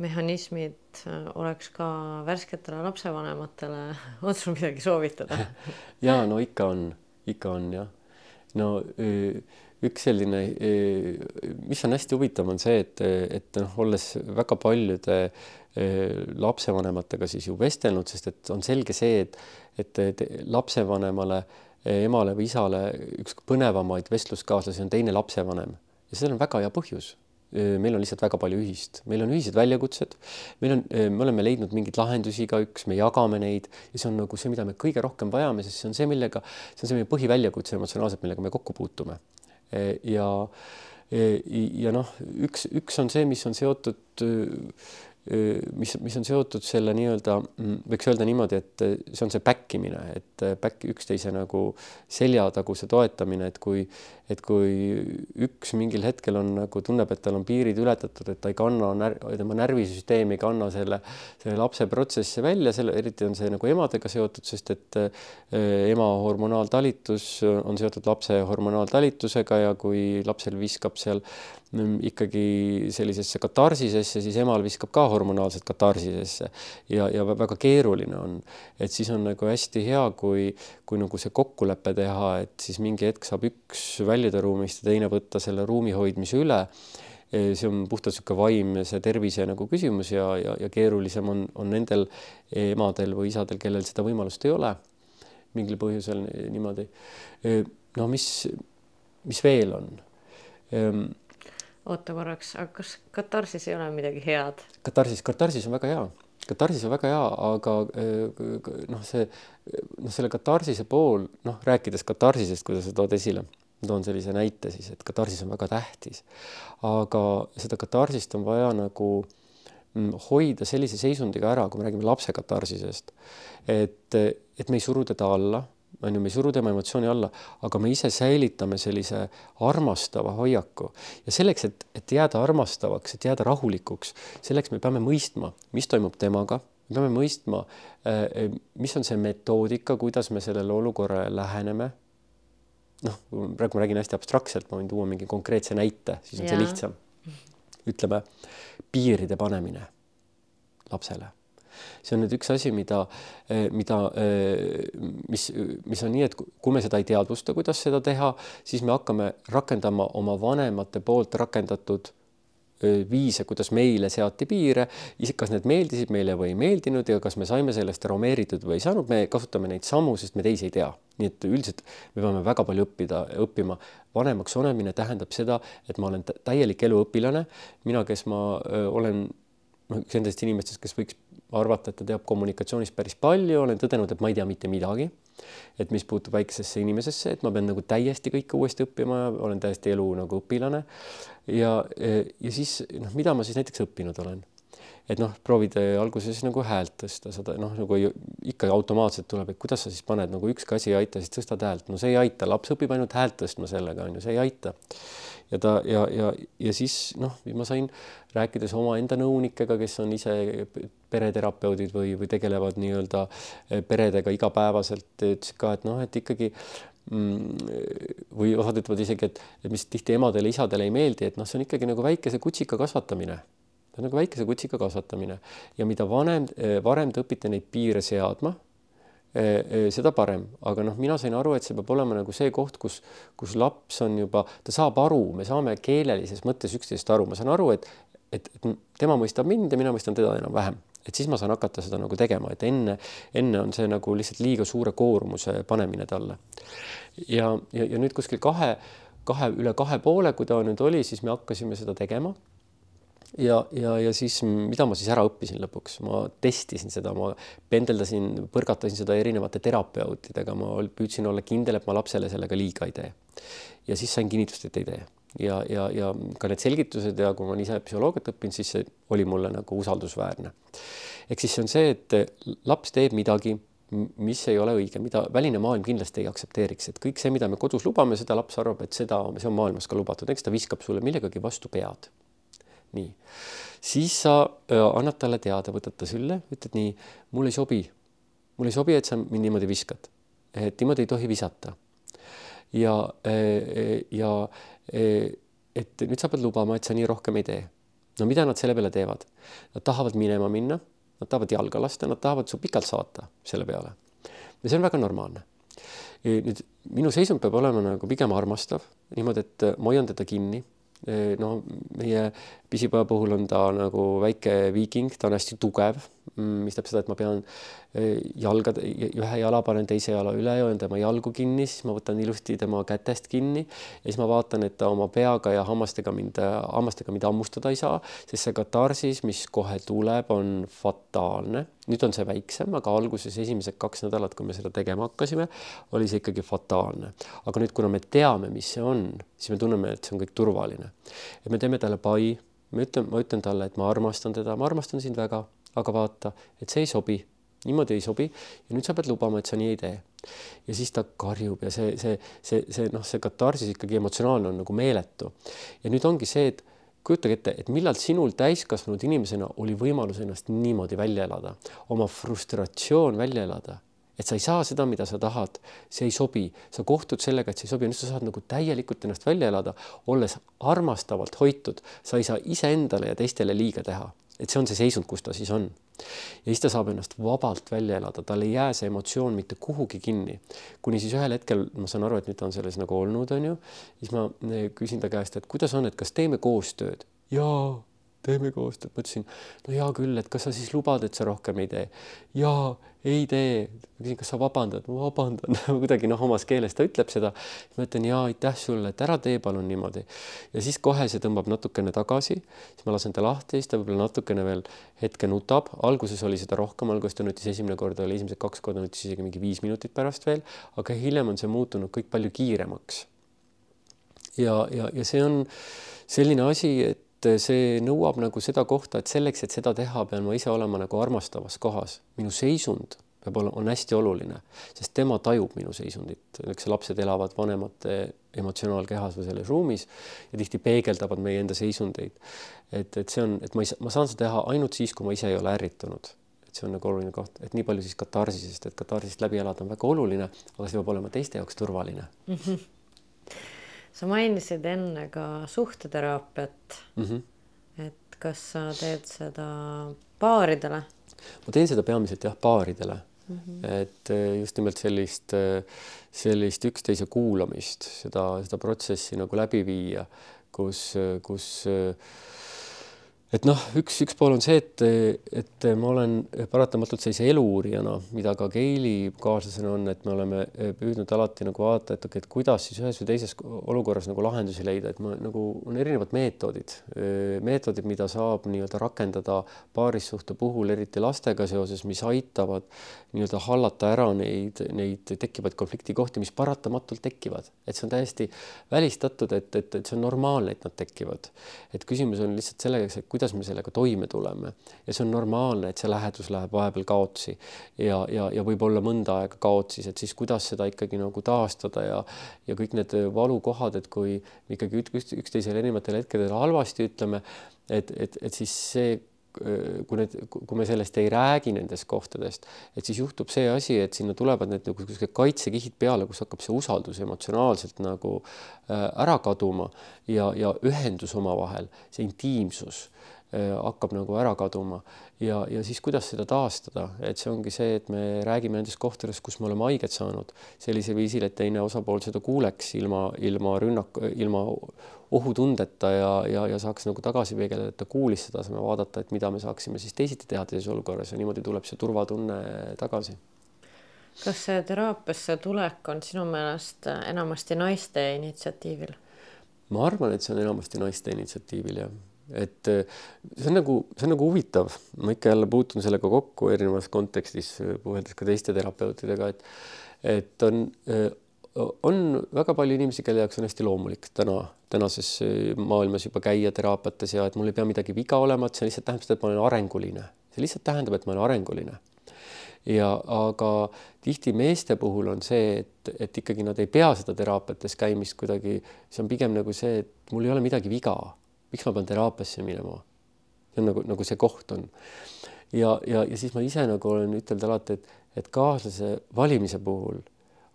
mehhanismid äh, oleks ka värsketele lapsevanematele, on sul midagi soovitada. Ja no ikka on, ikka on jah. no üks selline, mis on hästi huvitav, on see, et, et noh, olles väga paljude lapsevanematega siis ju vestelnud, sest et on selge see, et, et lapsevanemale, emale või isale üks põnevamaid vestluskaaslasi on teine lapsevanem. Ja sellel on väga hea põhjus meil on lihtsalt väga palju ühist, meil on ühised väljakutsed, meil on, me oleme leidnud mingeid lahendusi igaüks, me jagame neid ja see on nagu see, mida me kõige rohkem vajame, sest see on see, millega, see on see meie põhiväljakutse emotsionaalselt, millega me kokku puutume. ja, ja noh, üks, üks on see, mis on seotud mis, mis on seotud selle nii-öelda, mm, võiks öelda niimoodi, et see on see back imine, et back üksteise nagu seljataguse toetamine, et kui, et kui üks mingil hetkel on nagu tunneb, et tal on piirid ületatud, et ta ei kanna när,, tema närvisüsteem ei kanna selle, selle lapse protsessi välja, selle, eriti on see nagu emadega seotud, sest et eh, ema hormonaaltalitus on seotud lapse hormonaaltalitusega ja kui lapsel viskab seal mm, ikkagi sellisesse katarsisesse, siis emal viskab ka hormonaalset katarsisesse ja, ja väga keeruline on, et siis on nagu hästi hea, kui, kui nagu see kokkulepe teha, et siis mingi hetk saab üks väljuda ruumist ja teine võtta selle ruumi hoidmise üle see on puhtalt niisugune vaimse tervise nagu küsimus ja, ja, ja keerulisem on, on nendel emadel või isadel, kellel seda võimalust ei ole mingil põhjusel niimoodi. no mis, mis veel on? Oota korraks, aga kas katarsis ei ole midagi head? katarsis, katarsis on väga hea, katarsis on väga hea, aga äh, noh, see noh, selle katarsise pool noh, rääkides katarsisest, kuidas sa tood esile, toon sellise näite siis, et katarsis on väga tähtis, aga seda katarsist on vaja nagu mm, hoida sellise seisundiga ära, kui me räägime lapse katarsisest, et, et me ei suru teda alla on ju, me ei suru tema emotsiooni alla, aga me ise säilitame sellise armastava hoiaku ja selleks, et, et jääda armastavaks, et jääda rahulikuks, selleks me peame mõistma, mis toimub temaga, me peame mõistma, eh, mis on see metoodika, kuidas me sellele olukorrale läheneme. noh, praegu ma räägin hästi abstraktselt, ma võin tuua mingi konkreetse näite, siis on ja. see lihtsam. ütleme piiride panemine lapsele see on nüüd üks asi, mida, eh, mida, eh, mis, mis on nii, et kui me seda ei teadvusta, kuidas seda teha, siis me hakkame rakendama oma vanemate poolt rakendatud viise, kuidas meile seati piire, kas need meeldisid meile või ei meeldinud ja kas me saime sellest aromeeritud või ei saanud, me kasutame neid samu, sest me teisi ei tea. nii et üldiselt me peame väga palju õppida, õppima. vanemaks olemine tähendab seda, et ma olen täielik eluõpilane. mina, kes ma olen noh, üks nendest inimestest, kes võiks arvata, et ta teab kommunikatsioonist päris palju, olen tõdenud, et ma ei tea mitte midagi. et mis puutub väiksesse inimesesse, et ma pean nagu täiesti kõike uuesti õppima, olen täiesti elu nagu õpilane. ja, ja siis noh, mida ma siis näiteks õppinud olen et noh, proovid alguses nagu häält tõsta, seda noh, nagu ikka automaatselt tuleb, et kuidas sa siis paned nagu ükski asi ei aita, siis tõstad häält, no see ei aita, laps õpib ainult häält tõstma sellega on ju, see ei aita. Ja ta ja, ja, ja siis noh, ma sain rääkides omaenda nõunikega, kes on ise pereterapeudid või, või tegelevad nii-öelda peredega igapäevaselt, ütlesid ka, et noh, et ikkagi mm, või osad ütlevad isegi, et, et mis tihti emadele-isadele ei meeldi, et noh, see on ikkagi nagu väikese kutsika kasvatamine. Nagu väikese kutsika kasvatamine. Ja mida vanem, eh, varem te õpite neid piire seadma, eh, eh, seda parem, aga noh, mina sain aru, et see peab olema nagu see koht, kus, kus laps on juba, ta saab aru, me saame keelelises mõttes üksteisest aru, ma saan aru, et, et, et tema mõistab mind ja mina mõistan teda enam-vähem. Et siis ma saan hakata seda nagu tegema, et enne, enne on see nagu lihtsalt liiga suure koormuse panemine talle. ja, ja, ja nüüd kuskil kahe, kahe üle kahe poole, kui ta nüüd oli, siis me hakkasime seda tegema ja, ja, ja siis mida ma siis ära õppisin lõpuks, ma testisin seda, ma pendeldasin, põrgatasin seda erinevate terapeutidega, ma püüdsin olla kindel, et ma lapsele sellega liiga ei tee. ja siis sain kinnitust, et ei tee. Ja, ja, ja ka need selgitused ja kui ma ise psühholoogiat õppinud, siis see oli mulle nagu usaldusväärne. ehk siis see on see, et laps teeb midagi, mis ei ole õige, mida väline maailm kindlasti ei aktsepteeriks, et kõik see, mida me kodus lubame, seda laps arvab, et seda, see on maailmas ka lubatud, eks ta viskab sulle millegagi vastu pead nii, siis sa öö, annad talle teada, võtad ta sülle, ütled nii, mul ei sobi, mul ei sobi, et sa mind niimoodi viskad, et niimoodi ei tohi visata. ja, ja et nüüd sa pead lubama, et sa nii rohkem ei tee. no mida nad selle peale teevad? Nad tahavad minema minna, nad tahavad jalga lasta, nad tahavad su pikalt saata selle peale. ja see on väga normaalne nüüd minu seisund peab olema nagu pigem armastav, niimoodi, et ma hoian teda kinni, no meie pisipoja puhul on ta nagu väike viiking, ta on hästi tugev, mm, mis tähendab seda, et ma pean jalgad, ühe jala panen teise jala üle, hoian tema jalgu kinni, siis ma võtan ilusti tema kätest kinni ja siis ma vaatan, et ta oma peaga ja hammastega mind, hammastega mind hammustada ei saa, sest see katarsis, mis kohe tuleb, on fataalne. nüüd on see väiksem, aga alguses esimesed kaks nädalat, kui me seda tegema hakkasime, oli see ikkagi fataalne. aga nüüd, kuna me teame, mis see on, siis me tunneme, et see on kõik turvaline. et me teeme talle pai, ma ütlen, ma ütlen talle, et ma armastan teda, ma armastan sind väga, aga vaata, et see ei sobi niimoodi ei sobi ja nüüd sa pead lubama, et sa nii ei tee. ja siis ta karjub ja see, see, see, see noh, see katarsis ikkagi emotsionaalne on nagu meeletu. ja nüüd ongi see, et kujutage ette, et millal sinul täiskasvanud inimesena oli võimalus ennast niimoodi välja elada, oma frustratsioon välja elada, et sa ei saa seda, mida sa tahad, see ei sobi, sa kohtud sellega, et see ei sobi, nüüd sa saad nagu täielikult ennast välja elada, olles armastavalt hoitud, sa ei saa iseendale ja teistele liiga teha. Et see on see seisund, kus ta siis on. ja siis ta saab ennast vabalt välja elada, tal ei jää see emotsioon mitte kuhugi kinni, kuni siis ühel hetkel ma saan aru, et nüüd ta on selles nagu olnud, on ju, siis ma eh, küsin ta käest, et kuidas on, et kas teeme koostööd? jaa teeme koostööd, ma ütlesin, no hea küll, et kas sa siis lubad, et sa rohkem ei tee? jaa, ei tee. küsin, kas sa vabandad? ma vabandan kuidagi noh, omas keeles ta ütleb seda. ma ütlen ja aitäh sulle, et ära tee palun niimoodi. ja siis kohe see tõmbab natukene tagasi, siis ma lasen ta lahti, siis ta võib-olla natukene veel hetke nutab. alguses oli seda rohkem, alguses ta nutis esimene kord oli esimesed kaks korda nutis isegi mingi viis minutit pärast veel, aga hiljem on see muutunud kõik palju kiiremaks. ja, ja, ja see on selline asi, et et see nõuab nagu seda kohta, et selleks, et seda teha, pean ma ise olema nagu armastavas kohas. minu seisund peab olema, on hästi oluline, sest tema tajub minu seisundit, eks lapsed elavad vanemate emotsionaalkehas või selles ruumis ja tihti peegeldavad meie enda seisundeid. et, et see on, et ma ei saa, ma saan seda teha ainult siis, kui ma ise ei ole ärritunud. et see on nagu oluline koht, et nii palju siis katarsisest, et katarsist läbi elada on väga oluline, aga see peab olema teiste jaoks turvaline mm. -hmm sa mainisid enne ka suhteteraapiat mm. -hmm. et kas sa teed seda paaridele? ma teen seda peamiselt jah, paaridele mm. -hmm. et eh, just nimelt sellist, eh, sellist üksteise kuulamist, seda, seda protsessi nagu läbi viia, kus, kus et noh, üks, üks pool on see, et, et ma olen paratamatult sellise eluuurijana, mida ka Keili kaaslasena on, et me oleme püüdnud alati nagu vaadata, et okei okay,, et kuidas siis ühes või teises olukorras nagu lahendusi leida, et ma nagu on erinevad meetodid, meetodid, mida saab nii-öelda rakendada paarissuhte puhul, eriti lastega seoses, mis aitavad nii-öelda hallata ära neid, neid tekkivaid konfliktikohti, mis paratamatult tekivad, et see on täiesti välistatud, et, et, et see on normaalne, et nad tekivad. et küsimus on lihtsalt selles, et kuidas kuidas me sellega toime tuleme. Ja see on normaalne, et see lähedus läheb vahepeal kaotsi. Ja, ja, ja võib-olla mõnda aega kaotsis, et siis kuidas seda ikkagi nagu taastada ja ja kõik need valukohad, et kui ikkagi üksteisele erinevatel hetkedel halvasti ütleme, et, et, et siis see kui need, kui me sellest ei räägi nendest kohtadest, et siis juhtub see asi, et sinna tulevad need nagu niisugused kaitsekihid peale, kus hakkab see usaldus emotsionaalselt nagu äh, ära kaduma ja, ja ühendus omavahel, see intiimsus hakkab nagu ära kaduma. Ja, ja siis kuidas seda taastada, et see ongi see, et me räägime nendest kohtadest, kus me oleme haiget saanud. Sellisel viisil, et teine osapool seda kuuleks ilma, ilma rünnak, ilma ohutundeta ja, ja, ja saaks nagu tagasi peegeldada, et ta kuulis seda, saame vaadata, et mida me saaksime siis teisiti teha teises olukorras ja niimoodi tuleb see turvatunne tagasi. Kas see teraapiasse tulek on sinu meelest enamasti naiste initsiatiivil? ma arvan, et see on enamasti naiste initsiatiivil jah et äh, see on nagu, see on nagu huvitav, ma ikka jälle puutun sellega kokku erinevas kontekstis, puheldes ka teiste terapeutidega, et et on, äh, on väga palju inimesi, kelle jaoks on hästi loomulik täna, tänases äh, maailmas juba käia teraapiates ja et mul ei pea midagi viga olema, et see lihtsalt tähendab seda, et ma olen arenguline, see lihtsalt tähendab, et ma olen arenguline. Ja aga tihti meeste puhul on see, et, et ikkagi nad ei pea seda teraapiates käimist kuidagi, see on pigem nagu see, et mul ei ole midagi viga miks ma pean teraapiasse minema? see on nagu, nagu see koht on. ja, ja, ja siis ma ise nagu olen ütelnud alati, et, et kaaslase valimise puhul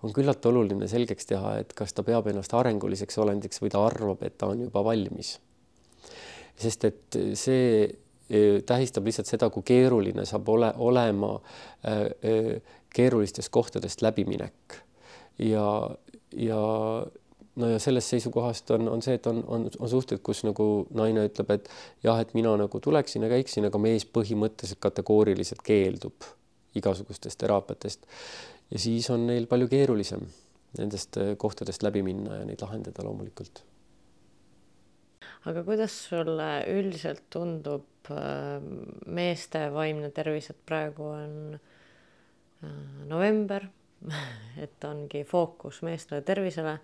on küllalt oluline selgeks teha, et kas ta peab ennast arenguliseks olendiks või ta arvab, et ta on juba valmis. sest et see e, tähistab lihtsalt seda, kui keeruline saab ole, olema äh, äh, keerulistest kohtadest läbiminek ja, ja no ja sellest seisukohast on, on see, et on, on, on suhted, kus nagu naine ütleb, et jah, et mina nagu tuleksin ja käiksin, aga mees põhimõtteliselt kategooriliselt keeldub igasugustest teraapiatest. ja siis on neil palju keerulisem nendest äh, kohtadest läbi minna ja neid lahendada loomulikult. aga kuidas sulle üldiselt tundub äh, meeste vaimne tervis, et praegu on äh, november, et ongi fookus meeste tervisele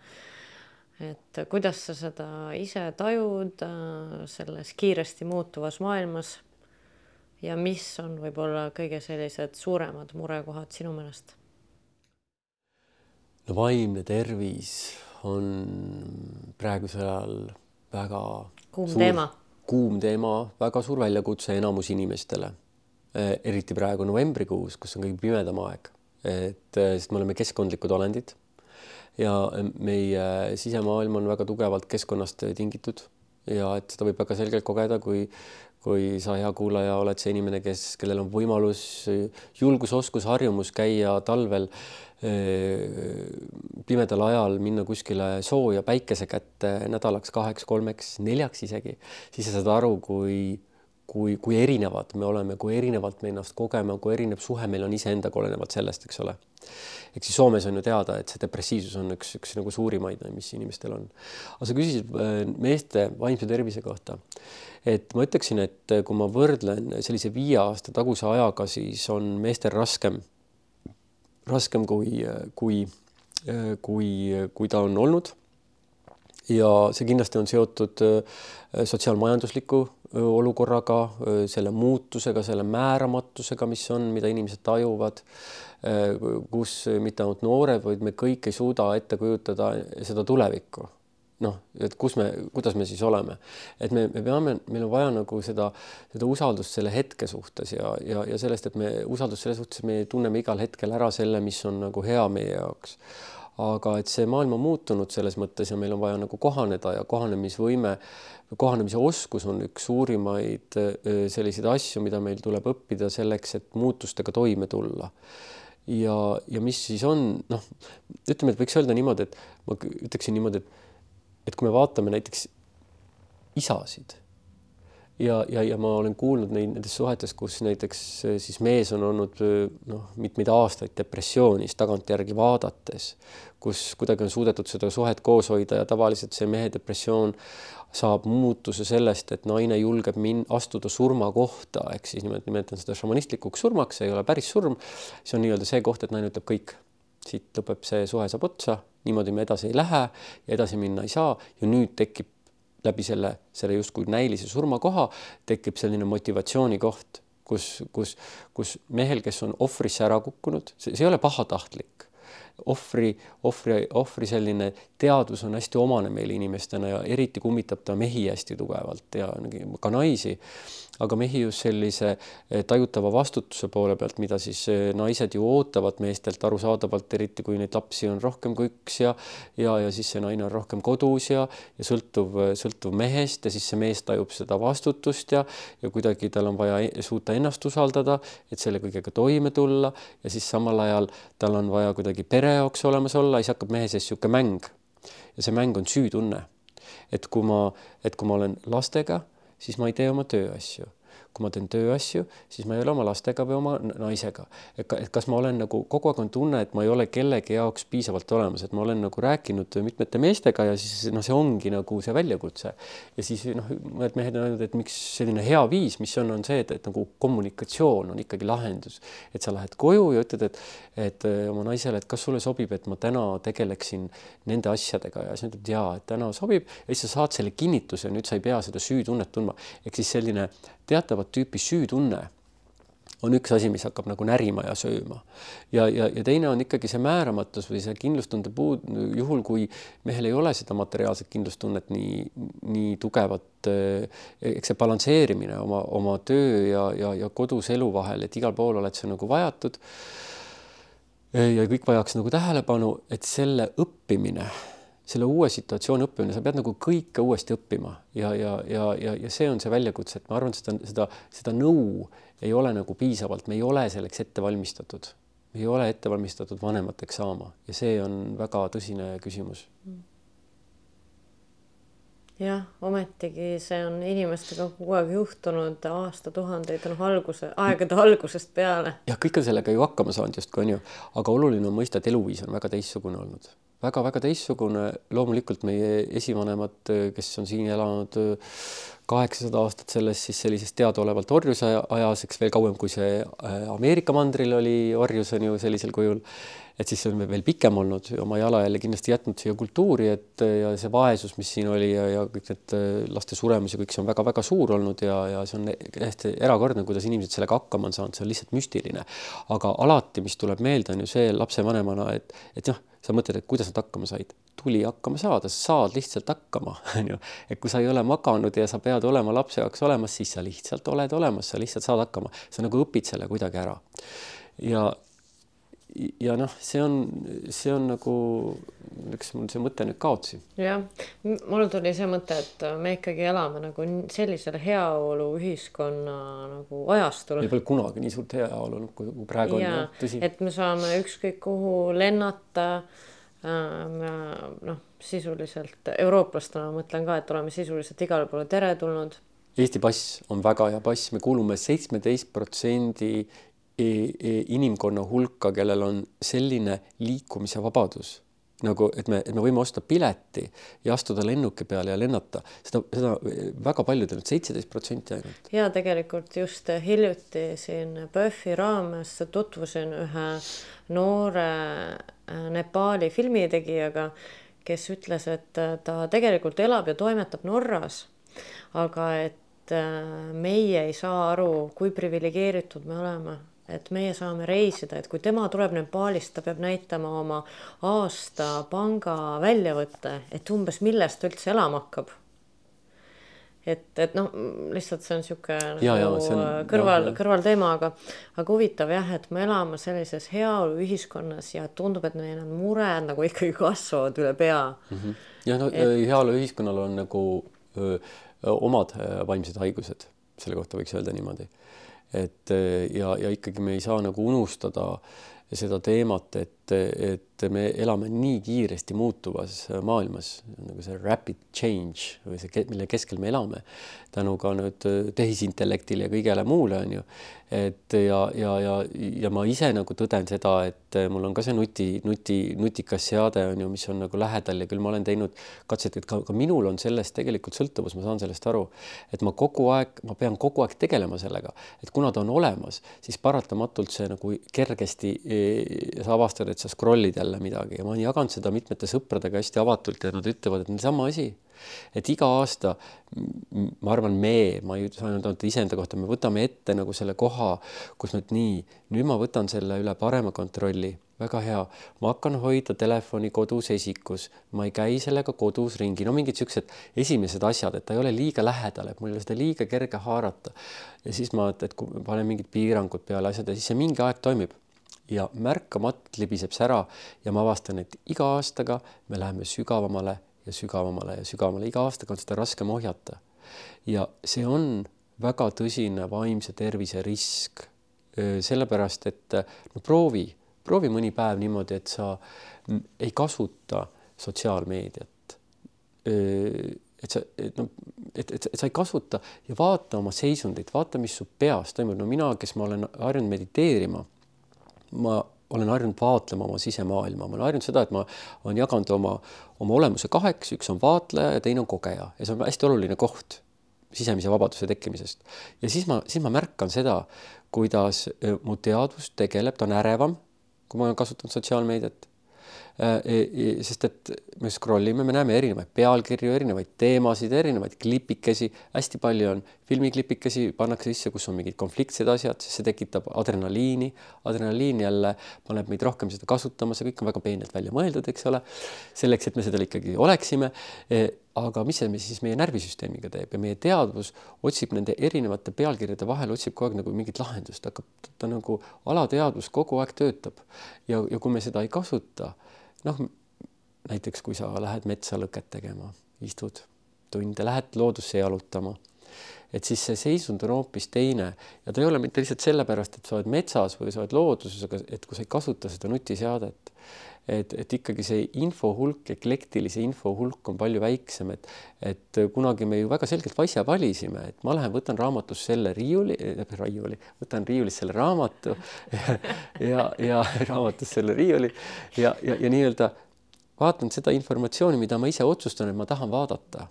et kuidas sa seda ise tajud äh, selles kiiresti muutuvas maailmas? Ja mis on võib-olla kõige sellised suuremad murekohad sinu meelest? no vaimne tervis on praegusel ajal väga kuum suur, teema, kuum teema, väga suur väljakutse enamus inimestele, äh, eriti praegu novembrikuus, kus on kõige pimedam aeg, et äh, sest me oleme keskkondlikud olendid ja meie sisemaailm on väga tugevalt keskkonnast tingitud ja et seda võib väga selgelt kogeda, kui kui sa, hea kuulaja, oled see inimene, kes, kellel on võimalus, julgus, oskus, harjumus käia talvel eh, pimedal ajal minna kuskile sooja päikese kätte nädalaks, kaheks, kolmeks, neljaks isegi, siis sa saad aru, kui kui, kui erinevad me oleme, kui erinevalt me ennast kogeme, kui erinev suhe meil on iseendaga olenevalt sellest, eks ole. ehk siis Soomes on ju teada, et see depressiivsus on üks, üks nagu suurimaid, mis inimestel on. aga sa küsisid äh, meeste vaimse tervise kohta. et ma ütleksin, et kui ma võrdlen sellise viie aasta taguse ajaga, siis on meestel raskem, raskem kui, kui, kui, kui ta on olnud ja see kindlasti on seotud sotsiaalmajandusliku olukorraga, selle muutusega, selle määramatusega, mis on, mida inimesed tajuvad, kus mitte ainult noored, vaid me kõik ei suuda ette kujutada seda tulevikku. noh, et kus me, kuidas me siis oleme, et me, me peame, meil on vaja nagu seda, seda usaldust selle hetke suhtes ja, ja, ja sellest, et me usaldust selle suhtes, me tunneme igal hetkel ära selle, mis on nagu hea meie jaoks aga et see maailm on muutunud selles mõttes ja meil on vaja nagu kohaneda ja kohanemisvõime, kohanemise oskus on üks suurimaid selliseid asju, mida meil tuleb õppida selleks, et muutustega toime tulla. ja, ja mis siis on, noh, ütleme, et võiks öelda niimoodi, et ma ütleksin niimoodi, et, et kui me vaatame näiteks isasid, ja, ja, ja ma olen kuulnud neid nendes suhetes, kus näiteks eh, siis mees on olnud eh, noh, mitmeid aastaid depressioonis tagantjärgi vaadates, kus kuidagi on suudetud seda suhet koos hoida ja tavaliselt see mehe depressioon saab muutuse sellest, et naine julgeb min-, astuda surma kohta, ehk siis nimelt nimetan seda šamanistlikuks surmaks, see ei ole päris surm. see on nii-öelda see koht, et naine ütleb kõik, siit lõpeb see suhe saab otsa, niimoodi me edasi ei lähe ja edasi minna ei saa ja nüüd tekib läbi selle, selle justkui näilise surmakoha tekib selline motivatsioonikoht, kus, kus, kus mehel, kes on ohvrisse ära kukkunud, see ei ole pahatahtlik. Ohvri, ohvri, ohvri selline teadvus on hästi omane meile inimestena ja eriti kummitab ta mehi hästi tugevalt ja ka naisi aga mehi just sellise eh, tajutava vastutuse poole pealt, mida siis eh, naised ju ootavad meestelt arusaadavalt, eriti kui neid lapsi on rohkem kui üks ja ja, ja siis see naine on rohkem kodus ja, ja sõltuv, sõltuv mehest ja siis see mees tajub seda vastutust ja ja kuidagi tal on vaja e-, suuta ennast usaldada, et selle kõigega toime tulla ja siis samal ajal tal on vaja kuidagi pere jaoks olemas olla, siis hakkab mehe sees niisugune mäng. ja see mäng on süütunne. et kui ma, et kui ma olen lastega siis ma ei tee oma tööasju kui ma teen tööasju, siis ma ei ole oma lastega või oma naisega. et ka, et kas ma olen nagu kogu aeg on tunne, et ma ei ole kellegi jaoks piisavalt olemas, et ma olen nagu rääkinud mitmete meestega ja siis noh, see ongi nagu see väljakutse. ja siis noh, mõned mehed on öelnud, et miks selline hea viis, mis on, on see, et, et nagu kommunikatsioon on ikkagi lahendus, et sa lähed koju ja ütled, et, et oma naisele, et kas sulle sobib, et ma täna tegeleksin nende asjadega ja siis ütled ja, et täna sobib ja siis sa saad selle kinnituse, nüüd sa ei pea seda süütunnet tundma, ehk siis selline teatavat tüüpi süütunne on üks asi, mis hakkab nagu närima ja sööma. ja, ja, ja teine on ikkagi see määramatus või see kindlustunde puud, juhul kui mehel ei ole seda materiaalset kindlustunnet nii, nii tugevat, eh, eks see balansseerimine oma, oma töö ja, ja, ja kodus elu vahel, et igal pool oled sa nagu vajatud. ja kõik vajaks nagu tähelepanu, et selle õppimine selle uue situatsiooni õppimine, sa pead nagu kõike uuesti õppima ja, ja, ja, ja, ja see on see väljakutse, et ma arvan, seda, seda, seda nõu ei ole nagu piisavalt, me ei ole selleks ette valmistatud. me ei ole ette valmistatud vanemateks saama ja see on väga tõsine küsimus. jah, ometigi see on inimestega kogu aeg juhtunud aastatuhandeid, noh alguse, aegade algusest peale. jah, kõik on sellega ju hakkama saanud justkui onju, aga oluline on mõista, et eluviis on väga teistsugune olnud väga-väga teistsugune, loomulikult meie esivanemad, kes on siin elanud kaheksasada aastat selles siis sellises teadaolevalt orjuse ajas, eks veel kauem, kui see äh, Ameerika mandril oli orjus on ju sellisel kujul, et siis on veel pikem olnud oma jalajälje kindlasti jätnud siia kultuuri, et ja see vaesus, mis siin oli ja, ja kõik need äh, laste suremus ja kõik see on väga-väga suur olnud ja, ja see on hästi erakordne, kuidas inimesed sellega hakkama on saanud, see on lihtsalt müstiline. aga alati, mis tuleb meelde, on ju see lapsevanemana, et, et noh sa mõtled, et kuidas nad hakkama said, tuli hakkama saada, sa saad lihtsalt hakkama, on ju. et kui sa ei ole maganud ja sa pead olema lapse jaoks olemas, siis sa lihtsalt oled olemas, sa lihtsalt saad hakkama, sa nagu õpid selle kuidagi ära. ja, ja noh, see on, see on nagu, eks mul see mõte nüüd kaotsi. jah, mul tuli see mõte, et me ikkagi elame nagu sellisel heaoluühiskonna nagu ajastul. ei pole kunagi nii suurt heaolu olnud, kui praegu ja, on, tõsi. et me saame ükskõik kuhu lennata äh,. noh, sisuliselt eurooplastena ma mõtlen ka, et oleme sisuliselt igale poole teretulnud Eesti pass on väga hea pass, me kuulume seitsmeteist protsendi inimkonna hulka, kellel on selline liikumise vabadus. Nagu, et me, et me võime osta pileti ja astuda lennuki peale ja lennata, seda, seda väga paljudel, seitseteist protsenti ainult. ja tegelikult just hiljuti siin PÖFFi raames tutvusin ühe noore äh, Nepaali filmitegijaga, kes ütles, et ta tegelikult elab ja toimetab Norras, aga et äh, meie ei saa aru, kui priviligeeritud me oleme et meie saame reisida, et kui tema tuleb Nepaalist, ta peab näitama oma aasta panga väljavõtte, et umbes millest ta üldse elama hakkab. et, et noh, lihtsalt see on niisugune nagu on, kõrval, kõrvalteema, aga, aga huvitav jah, et me elame sellises heaoluühiskonnas ja tundub, et meil need mured nagu ikkagi kasvavad üle pea mm. -hmm. ja no et... heaoluühiskonnal on nagu öö, omad vaimsed haigused, selle kohta võiks öelda niimoodi et ja, ja ikkagi me ei saa nagu unustada seda teemat, et, et et me elame nii kiiresti muutuvas maailmas nagu see rapid change või see, mille keskel me elame tänu ka nüüd tehisintellektile ja kõigele muule on ju. Et ja, ja, ja, ja ma ise nagu tõden seda, et mul on ka see nuti, nuti, nutikas seade on ju, mis on nagu lähedal ja küll ma olen teinud katset, et ka, ka minul on sellest tegelikult sõltuvus, ma saan sellest aru, et ma kogu aeg, ma pean kogu aeg tegelema sellega, et kuna ta on olemas, siis paratamatult see nagu kergesti sa avastad, et sa scroll'id jälle midagi. Ja ma olen jaganud seda mitmete sõpradega hästi avatult ja nad ütlevad, et sama asi. Et iga aasta ma arvan, me, ma ei öelda ainult iseenda kohta, me võtame ette nagu selle koha, kus nüüd nii, nüüd ma võtan selle üle parema kontrolli, väga hea, ma hakkan hoida telefoni kodus esikus, ma ei käi sellega kodus ringi, no mingid siuksed esimesed asjad, et ta ei ole liiga lähedal, et mul ei ole seda liiga kerge haarata. ja siis ma, et kui panen mingid piirangud peale asjad ja siis see mingi aeg toimib ja märkamatult libiseb see ära ja ma avastan, et iga aastaga me läheme sügavamale ja sügavamale ja sügavamale, iga aastaga on seda raskem ohjata. ja see on väga tõsine vaimse tervise risk. sellepärast, et no proovi, proovi mõni päev niimoodi, et sa ei kasuta sotsiaalmeediat. et sa, et noh, et, et, et sa ei kasuta ja vaata oma seisundit, vaata, mis su peas toimub. no mina, kes ma olen harjunud mediteerima, ma olen harjunud vaatlema oma sisemaailma, ma olen harjunud seda, et ma olen jaganud oma, oma olemuse kaheks, üks on vaatleja ja teine on kogeja. Ja see on hästi oluline koht sisemise vabaduse tekkimisest. ja siis ma, siis ma märkan seda, kuidas mu teadvus tegeleb, ta on ärevam, kui ma olen kasutanud sotsiaalmeediat sest et me scroll ime, me näeme erinevaid pealkirju, erinevaid teemasid, erinevaid klipikesi, hästi palju on filmiklipikesi pannakse sisse, kus on mingid konfliktsed asjad, siis see tekitab adrenaliini. adrenaliin jälle paneb meid rohkem seda kasutama, see kõik on väga peenelt välja mõeldud, eks ole, selleks, et me seda ikkagi oleksime. E, aga mis see siis meie närvisüsteemiga teeb? Ja meie teadvus otsib nende erinevate pealkirjade vahel, otsib kogu aeg nagu mingit lahendust, hakkab ta nagu alateadvus kogu aeg töötab. Ja, ja kui me seda ei kasuta noh, näiteks kui sa lähed metsa lõket tegema, istud tunde, lähed loodusse jalutama, et siis see seisund on hoopis teine. Ja ta ei ole mitte lihtsalt sellepärast, et sa oled metsas või sa oled looduses, aga et kui sa ei kasuta seda nutiseadet, et, et ikkagi see info hulk, eklektilise info hulk on palju väiksem, et, et kunagi me ju väga selgelt asja valisime, et ma lähen, võtan raamatust selle riiuli äh,, riiuli, võtan riiulist selle raamatu ja, ja, ja raamatust selle riiuli ja, ja, ja nii-öelda vaatan seda informatsiooni, mida ma ise otsustan, et ma tahan vaadata.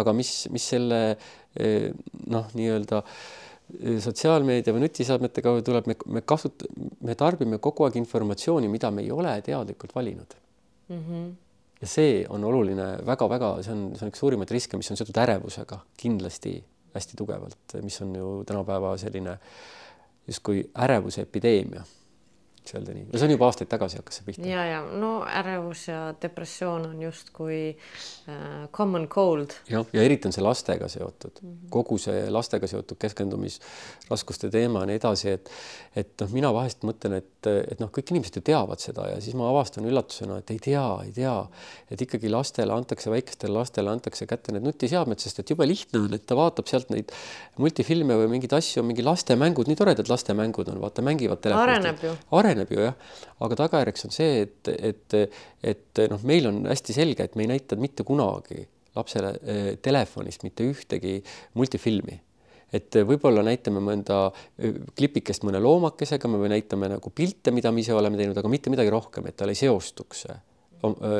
Aga mis, mis selle eh, noh, nii-öelda eh, sotsiaalmeedia või nutiseadmete kaudu tuleb, me, me kasut-, me tarbime kogu aeg informatsiooni, mida me ei ole teadlikult valinud mm. -hmm. ja see on oluline väga-väga, see on, see on üks suurimaid riske, mis on seotud ärevusega kindlasti hästi tugevalt, mis on ju tänapäeva selline justkui ärevuse epideemia võiks öelda nii. no see on juba aastaid tagasi hakkas see pihta. ja, ja no ärevus ja depressioon on justkui äh, common cold. jah, ja eriti on see lastega seotud mm, -hmm. kogu see lastega seotud keskendumisraskuste teema ja nii edasi, et et noh, mina vahest mõtlen, et, et noh, kõik inimesed ju teavad seda ja siis ma avastan üllatusena, et ei tea, ei tea, et ikkagi lastele antakse, väikestele lastele antakse kätte need nutiseadmed, sest et jube lihtne on, et ta vaatab sealt neid multifilme või mingeid asju, mingi lastemängud, nii toredad lastemängud on, vaata, mängivad telefonist. areneb ju. areneb areneb ju jah, aga tagajärjeks on see, et, et, et noh, meil on hästi selge, et me ei näita mitte kunagi lapsele eh, telefonist mitte ühtegi multifilmi et võib-olla näitame mõnda eh, klipikest mõne loomakesega, me näitame nagu pilte, mida me ise oleme teinud, aga mitte midagi rohkem, et tal ei seostuks. see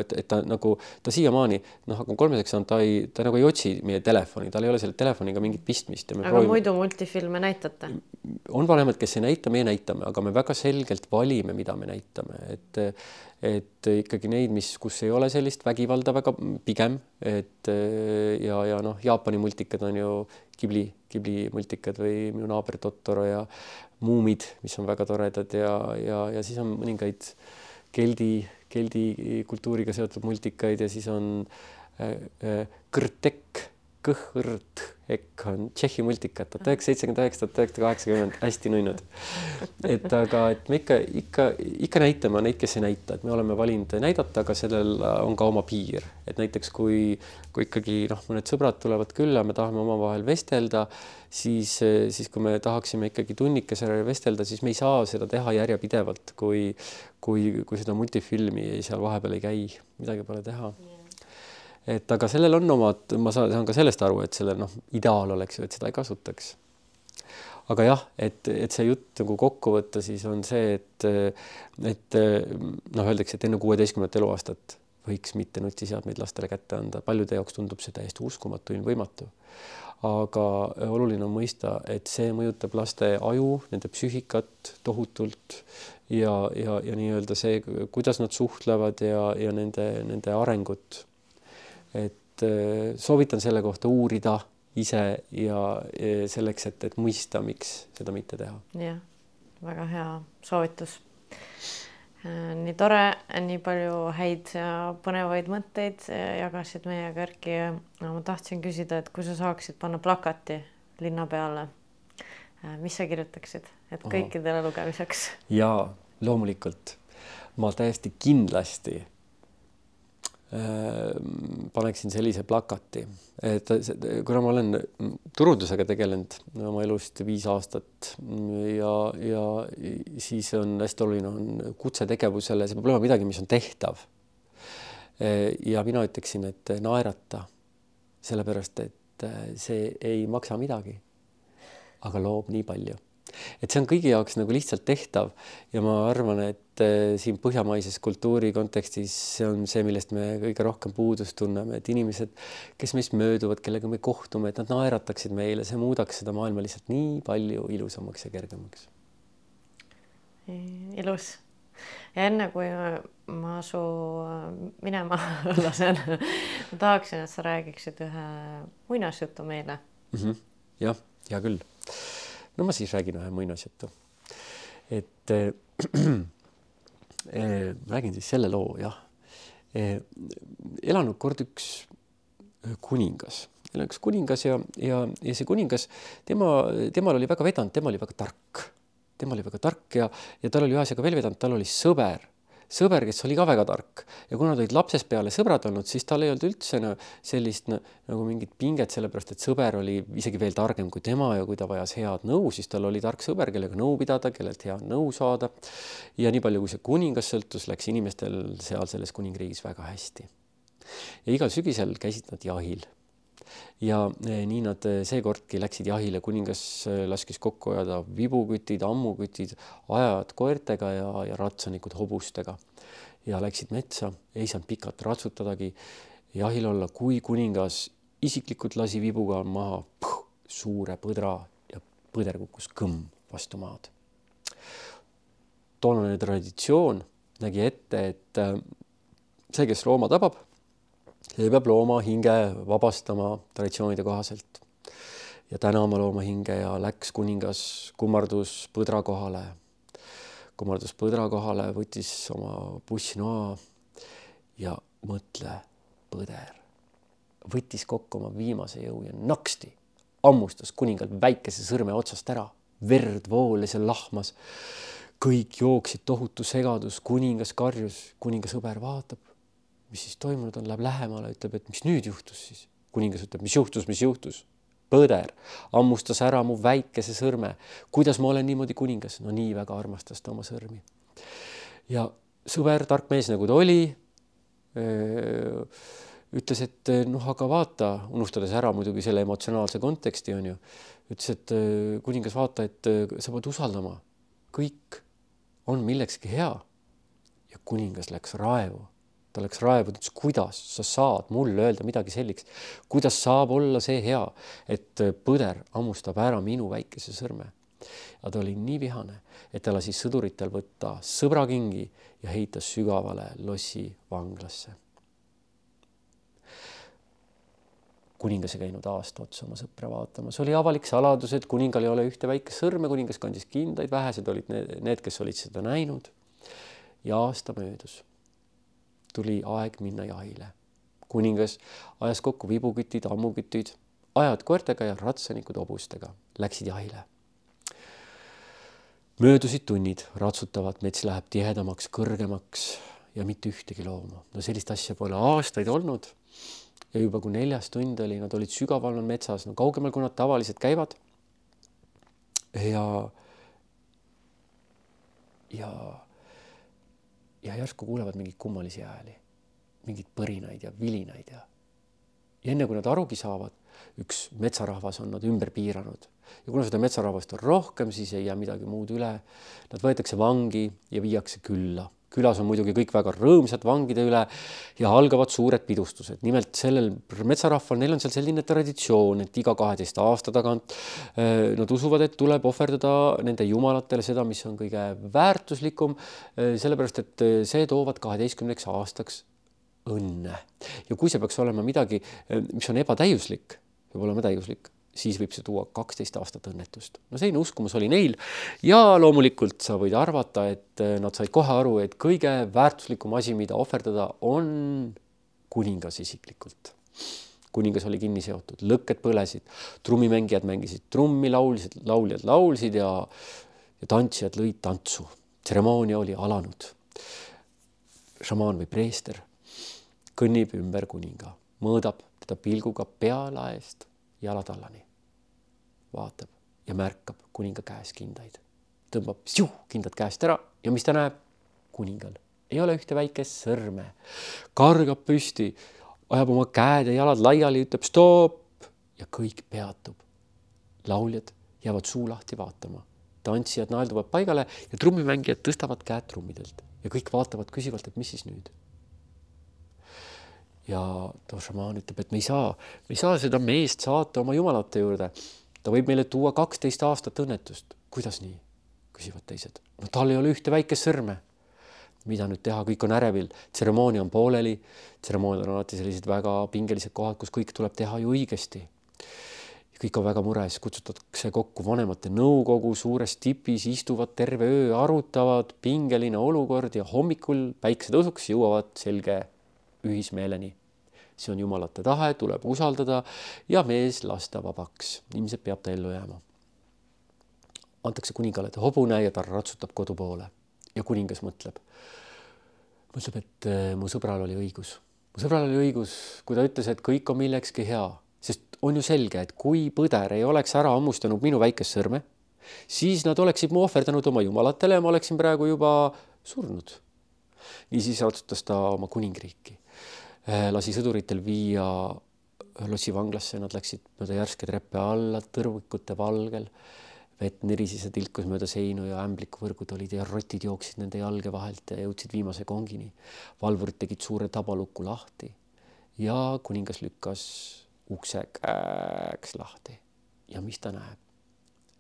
et, et ta nagu, ta siiamaani noh, aga kolmeseks saanud, ta ei, ta nagu ei otsi meie telefoni, tal ei ole selle telefoniga mingit pistmist. aga proovime... muidu multifilme näitate? on vanemad, kes ei näita, meie näitame, aga me väga selgelt valime, mida me näitame, et et ikkagi neid, mis, kus ei ole sellist vägivalda väga pigem, et ja, ja noh, Jaapani multikad on ju Ghibli, Ghibli multikad või minu naaber Totoro ja Muumid, mis on väga toredad ja, ja, ja siis on mõningaid keldi keldi kultuuriga seotud multikaid ja siis on äh, äh, kõrtek, Kõhõrt Ekk on Tšehhi multika, tuhat üheksasada seitsekümmend üheksa, tuhat üheksasada kaheksakümmend, hästi nunnud. et aga, et me ikka, ikka, ikka näitame neid, kes ei näita, et me oleme valinud näidata, aga sellel on ka oma piir, et näiteks kui, kui ikkagi noh, mõned sõbrad tulevad külla, me tahame omavahel vestelda, siis, siis kui me tahaksime ikkagi tunnikese vestelda, siis me ei saa seda teha järjepidevalt, kui, kui, kui seda multifilmi seal vahepeal ei käi, midagi pole teha. Et aga sellel on omad, ma saan, saan ka sellest aru, et sellel noh, ideaal oleks ju, et seda ei kasutaks. aga jah, et, et see jutt nagu kokku võtta, siis on see, et, et noh, öeldakse, et enne kuueteistkümnendat eluaastat võiks mitte nutiseadmeid lastele kätte anda, paljude jaoks tundub see täiesti uskumatu, ilmvõimatu. aga oluline on mõista, et see mõjutab laste aju, nende psüühikat tohutult ja, ja, ja nii-öelda see, kuidas nad suhtlevad ja, ja nende, nende arengut et äh, soovitan selle kohta uurida ise ja selleks, et, et mõista, miks seda mitte teha. jah, väga hea soovitus. Äh, nii tore, nii palju häid ja põnevaid mõtteid jagasid meiega, Erki. ma tahtsin küsida, et kui sa saaksid panna plakati linna peale, äh, mis sa kirjutaksid, et kõikidele lugemiseks? ja loomulikult ma täiesti kindlasti paneksin sellise plakati, et kuna ma olen turundusega tegelenud oma elust viis aastat ja, ja siis on hästi oluline on kutsetegevusele, see peab olema midagi, mis on tehtav. ja mina ütleksin, et naerata, sellepärast et see ei maksa midagi, aga loob nii palju et see on kõigi jaoks nagu lihtsalt tehtav ja ma arvan, et äh, siin põhjamaises kultuuri kontekstis see on see, millest me kõige rohkem puudust tunneme, et inimesed, kes meist mööduvad, kellega me kohtume, et nad naerataksid meile, see muudaks seda maailma lihtsalt nii palju ilusamaks ja kergemaks. ilus ja enne kui ma su minema lasen ma tahaksin, et sa räägiksid ühe muinasjutu meile mm. -hmm. jah, hea küll no ma siis räägin ühe muinasjutu. et äh, äh, räägin siis selle loo jah äh,. elanud kord üks äh, kuningas, üks kuningas ja, ja, ja see kuningas, tema, temal oli väga vedanud, tema oli väga tark, tema oli väga tark ja, ja tal oli ühe asjaga veel vedanud, tal oli sõber sõber, kes oli ka väga tark ja kuna nad olid lapsest peale sõbrad olnud, siis tal ei olnud üldse no, sellist no, nagu mingit pinget, sellepärast et sõber oli isegi veel targem kui tema ja kui ta vajas head nõu, siis tal oli tark sõber, kellega nõu pidada, kellelt head nõu saada. ja nii palju, kui see kuningas sõltus, läks inimestel seal selles kuningriigis väga hästi. ja igal sügisel käisid nad jahil ja eh, nii nad eh, seekordki läksid jahile, kuningas eh, laskis kokku ajada vibukütid, ammukütid, ajajad koertega ja, ja ratsanikud hobustega. Ja läksid metsa, ei saanud pikalt ratsutadagi. Jahil olla, kui kuningas isiklikult lasi vibuga maha puh, suure põdra ja põder kukkus kõmm vastu maad. toonane traditsioon nägi ette, et see, kes looma tabab see peab looma hinge vabastama traditsioonide kohaselt ja tänama looma hinge ja läks kuningas kummardus põdra kohale. kummardus põdra kohale, võttis oma bussinoa ja mõtle, põder võttis kokku oma viimase jõu ja naksti hammustas kuningal väikese sõrme otsast ära, verd voolas ja lahmas. kõik jooksid tohutu segadus, kuningas karjus, kuninga sõber vaatab mis siis toimunud on, läheb lähemale, ütleb, et mis nüüd juhtus siis. kuningas ütleb, mis juhtus, mis juhtus? põder hammustas ära mu väikese sõrme. kuidas ma olen niimoodi kuningas? no nii väga armastas ta oma sõrmi. ja sõber, tark mees nagu ta oli, ütles, et noh, aga vaata, unustades ära muidugi selle emotsionaalse konteksti on ju, ütles, et kuningas, vaata, et sa pead usaldama, kõik on millekski hea. ja kuningas läks raevu ta läks raevu, ta ütles, kuidas sa saad mulle öelda midagi sellist, kuidas saab olla see hea, et põder hammustab ära minu väikese sõrme. aga ta oli nii vihane, et ta lasi sõduritel võtta sõbrakingi ja heitas sügavale lossi vanglasse. kuningas ei käinud aasta otsa oma sõpra vaatamas, oli avalik saladus, et kuningal ei ole ühte väikest sõrme, kuningas kandis kindaid, vähesed olid need, need, kes olid seda näinud. ja aasta möödus tuli aeg minna jahile. kuningas ajas kokku vibukütid, ammukütid ajad koertega ja ratsanikud hobustega läksid jahile. möödusid tunnid, ratsutavad, mets läheb tihedamaks, kõrgemaks ja mitte ühtegi looma. no sellist asja pole aastaid olnud. ja juba kui neljas tund oli, nad olid sügaval metsas, no kaugemal, kui nad tavaliselt käivad. ja, ja, ja järsku kuulevad mingeid kummalisi hääli, mingeid põrinaid ja vilinaid ja, ja enne kui nad arugi saavad, üks metsarahvas on nad ümber piiranud ja kuna seda metsarahvast on rohkem, siis ei jää midagi muud üle. Nad võetakse vangi ja viiakse külla külas on muidugi kõik väga rõõmsad vangide üle ja algavad suured pidustused. nimelt sellel metsarahval, neil on seal selline traditsioon, et iga kaheteist aasta tagant eh, nad usuvad, et tuleb ohverdada nende jumalatele seda, mis on kõige väärtuslikum, eh, sellepärast et eh, see toovad kaheteistkümneks aastaks õnne. ja kui see peaks olema midagi, mis on ebatäiuslik, peab olema täiuslik siis võib see tuua kaksteist aastat õnnetust. no selline uskumus oli neil ja loomulikult sa võid arvata, et eh, nad said kohe aru, et kõige väärtuslikum asi, mida ohverdada, on kuningas isiklikult. kuningas oli kinni seotud, lõkked põlesid, trummimängijad mängisid trummi, laulsid, lauljad laulsid ja, ja tantsijad lõid tantsu. tseremoonia oli alanud. šamaan või preester kõnnib ümber kuninga, mõõdab teda pilguga pealaest jalatallani. vaatab ja märkab kuninga käes kindaid, tõmbab siuh, kindad käest ära ja mis ta näeb? kuningal. Ei ole ühte väikest sõrme, kargab püsti, ajab oma käed ja jalad laiali, ütleb stopp! Ja kõik peatub. lauljad jäävad suu lahti vaatama, tantsijad naelduvad paigale ja trummimängijad tõstavad käed trummidelt. Ja kõik vaatavad küsivalt, et mis siis nüüd ja too šamaan ütleb, et me ei saa, me ei saa seda meest saata oma jumalate juurde. ta võib meile tuua kaksteist aastat õnnetust. kuidas nii? küsivad teised. no tal ei ole ühte väikest sõrme. mida nüüd teha, kõik on ärevil, tseremoonia on pooleli. tseremooniad on alati sellised väga pingelised kohad, kus kõik tuleb teha ju õigesti. kõik on väga mures, kutsutakse kokku vanemate nõukogu suures tipis, istuvad terve öö, arutavad, pingeline olukord ja hommikul päikesetõusuks jõuavad selge ühismeeleni. see on jumalate tahe, tuleb usaldada ja mees lasta vabaks, ilmselt peab ta ellu jääma. antakse kuningale hobune ja ta ratsutab kodu poole ja kuningas mõtleb, mõtleb, et eh, mu sõbral oli õigus, mu sõbral oli õigus, kui ta ütles, et kõik on millekski hea, sest on ju selge, et kui põder ei oleks ära hammustanud minu väikest sõrme, siis nad oleksid mu ohverdanud oma jumalatele ja ma oleksin praegu juba surnud. niisiis otsustas ta oma kuningriiki Äh, lasi sõduritel viia lossi vanglasse, nad läksid mööda järske treppe alla tõrvikute valgel. vett nirises ja tilkus mööda seinu ja ämblikuvõrgud olid ja rotid jooksid nende jalge vahelt ja jõudsid viimase kongini. valvurid tegid suure tabaluku lahti ja kuningas lükkas ukse käeks lahti. ja mis ta näeb?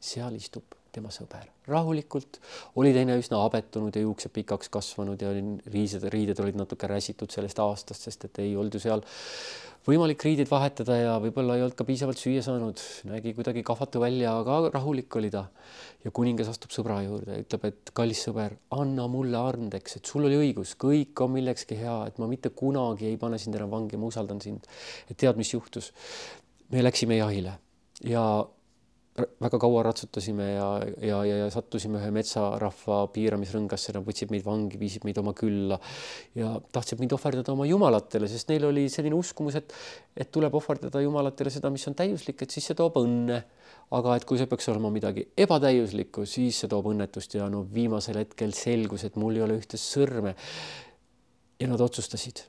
seal istub tema sõber. rahulikult oli teine üsna abetunud ja juuksed pikaks kasvanud ja riised, riided olid natuke räsitud sellest aastast, sest et ei olnud ju seal võimalik riideid vahetada ja võib-olla ei olnud ka piisavalt süüa saanud, nägi kuidagi kahvatu välja, aga rahulik oli ta. ja kuningas astub sõbra juurde ja ütleb, et kallis sõber, anna mulle andeks, et sul oli õigus, kõik on millekski hea, et ma mitte kunagi ei pane sind enam vangi, ma usaldan sind. et tead, mis juhtus? me läksime jahile ja väga kaua ratsutasime ja, ja, ja, ja sattusime ühe metsarahva piiramisrõngasse, nad võtsid meid vangi, viisid meid oma külla ja tahtsid meid ohverdada oma jumalatele, sest neil oli selline uskumus, et, et tuleb ohverdada jumalatele seda, mis on täiuslik, et siis see toob õnne. aga et kui see peaks olema midagi ebatäiuslikku, siis see toob õnnetust ja no viimasel hetkel selgus, et mul ei ole ühte sõrme. ja nad otsustasid,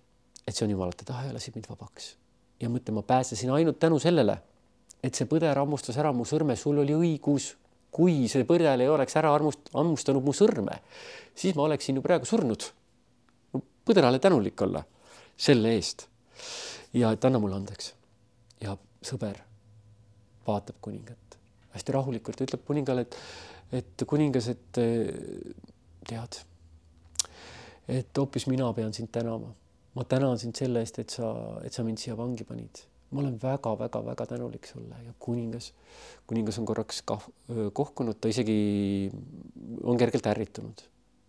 et see on jumalate tahe ja lasid mind vabaks. ja mõtle, ma pääsesin ainult tänu sellele et see põder hammustas ära mu sõrme, sul oli õigus. kui see põder ei oleks ära armust-, hammustanud mu sõrme, siis ma oleksin ju praegu surnud. põderale tänulik olla selle eest. ja et anna mulle andeks. ja sõber vaatab kuningat hästi rahulikult, ütleb kuningale, et, et kuningas, et tead, et hoopis mina pean sind tänama. ma tänan sind selle eest, et sa, et sa mind siia vangi panid ma olen väga-väga-väga tänulik sulle ja kuningas, kuningas on korraks kah-, kohkunud, ta isegi on kergelt ärritunud,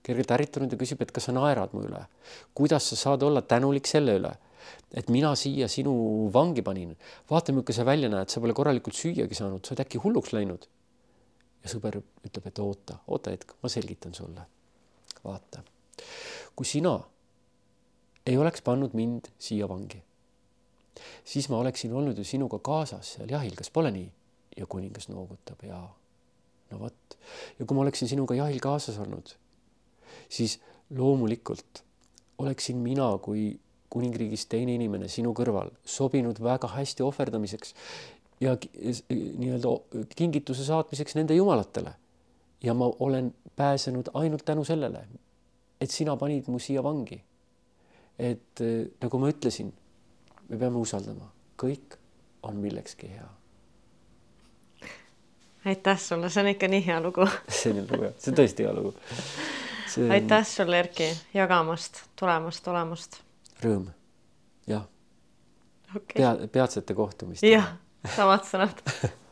kergelt ärritunud ja küsib, et kas sa naerad mu üle. kuidas sa saad olla tänulik selle üle, et mina siia sinu vangi panin. vaata, milline sa välja näed, sa pole korralikult süüagi saanud, sa oled äkki hulluks läinud. ja sõber ütleb, et oota, oota hetk, ma selgitan sulle. vaata, kui sina ei oleks pannud mind siia vangi, siis ma oleksin olnud ju sinuga kaasas seal jahil, kas pole nii? ja kuningas noogutab ja no vot. ja kui ma oleksin sinuga jahil kaasas olnud, siis loomulikult oleksin mina kui kuningriigis teine inimene sinu kõrval sobinud väga hästi ohverdamiseks ja nii-öelda kingituse saatmiseks nende jumalatele. ja ma olen pääsenud ainult tänu sellele, et sina panid mu siia vangi. et nagu ma ütlesin, me peame usaldama, kõik on millekski hea. aitäh sulle, see on ikka nii hea lugu. See on lugu jah, see on tõesti hea lugu. See.... aitäh sulle, Erki, jagamast, tulemast, olemast rõõm, jah. Okay.. pea, peatsete kohtumist. jah, samad sõnad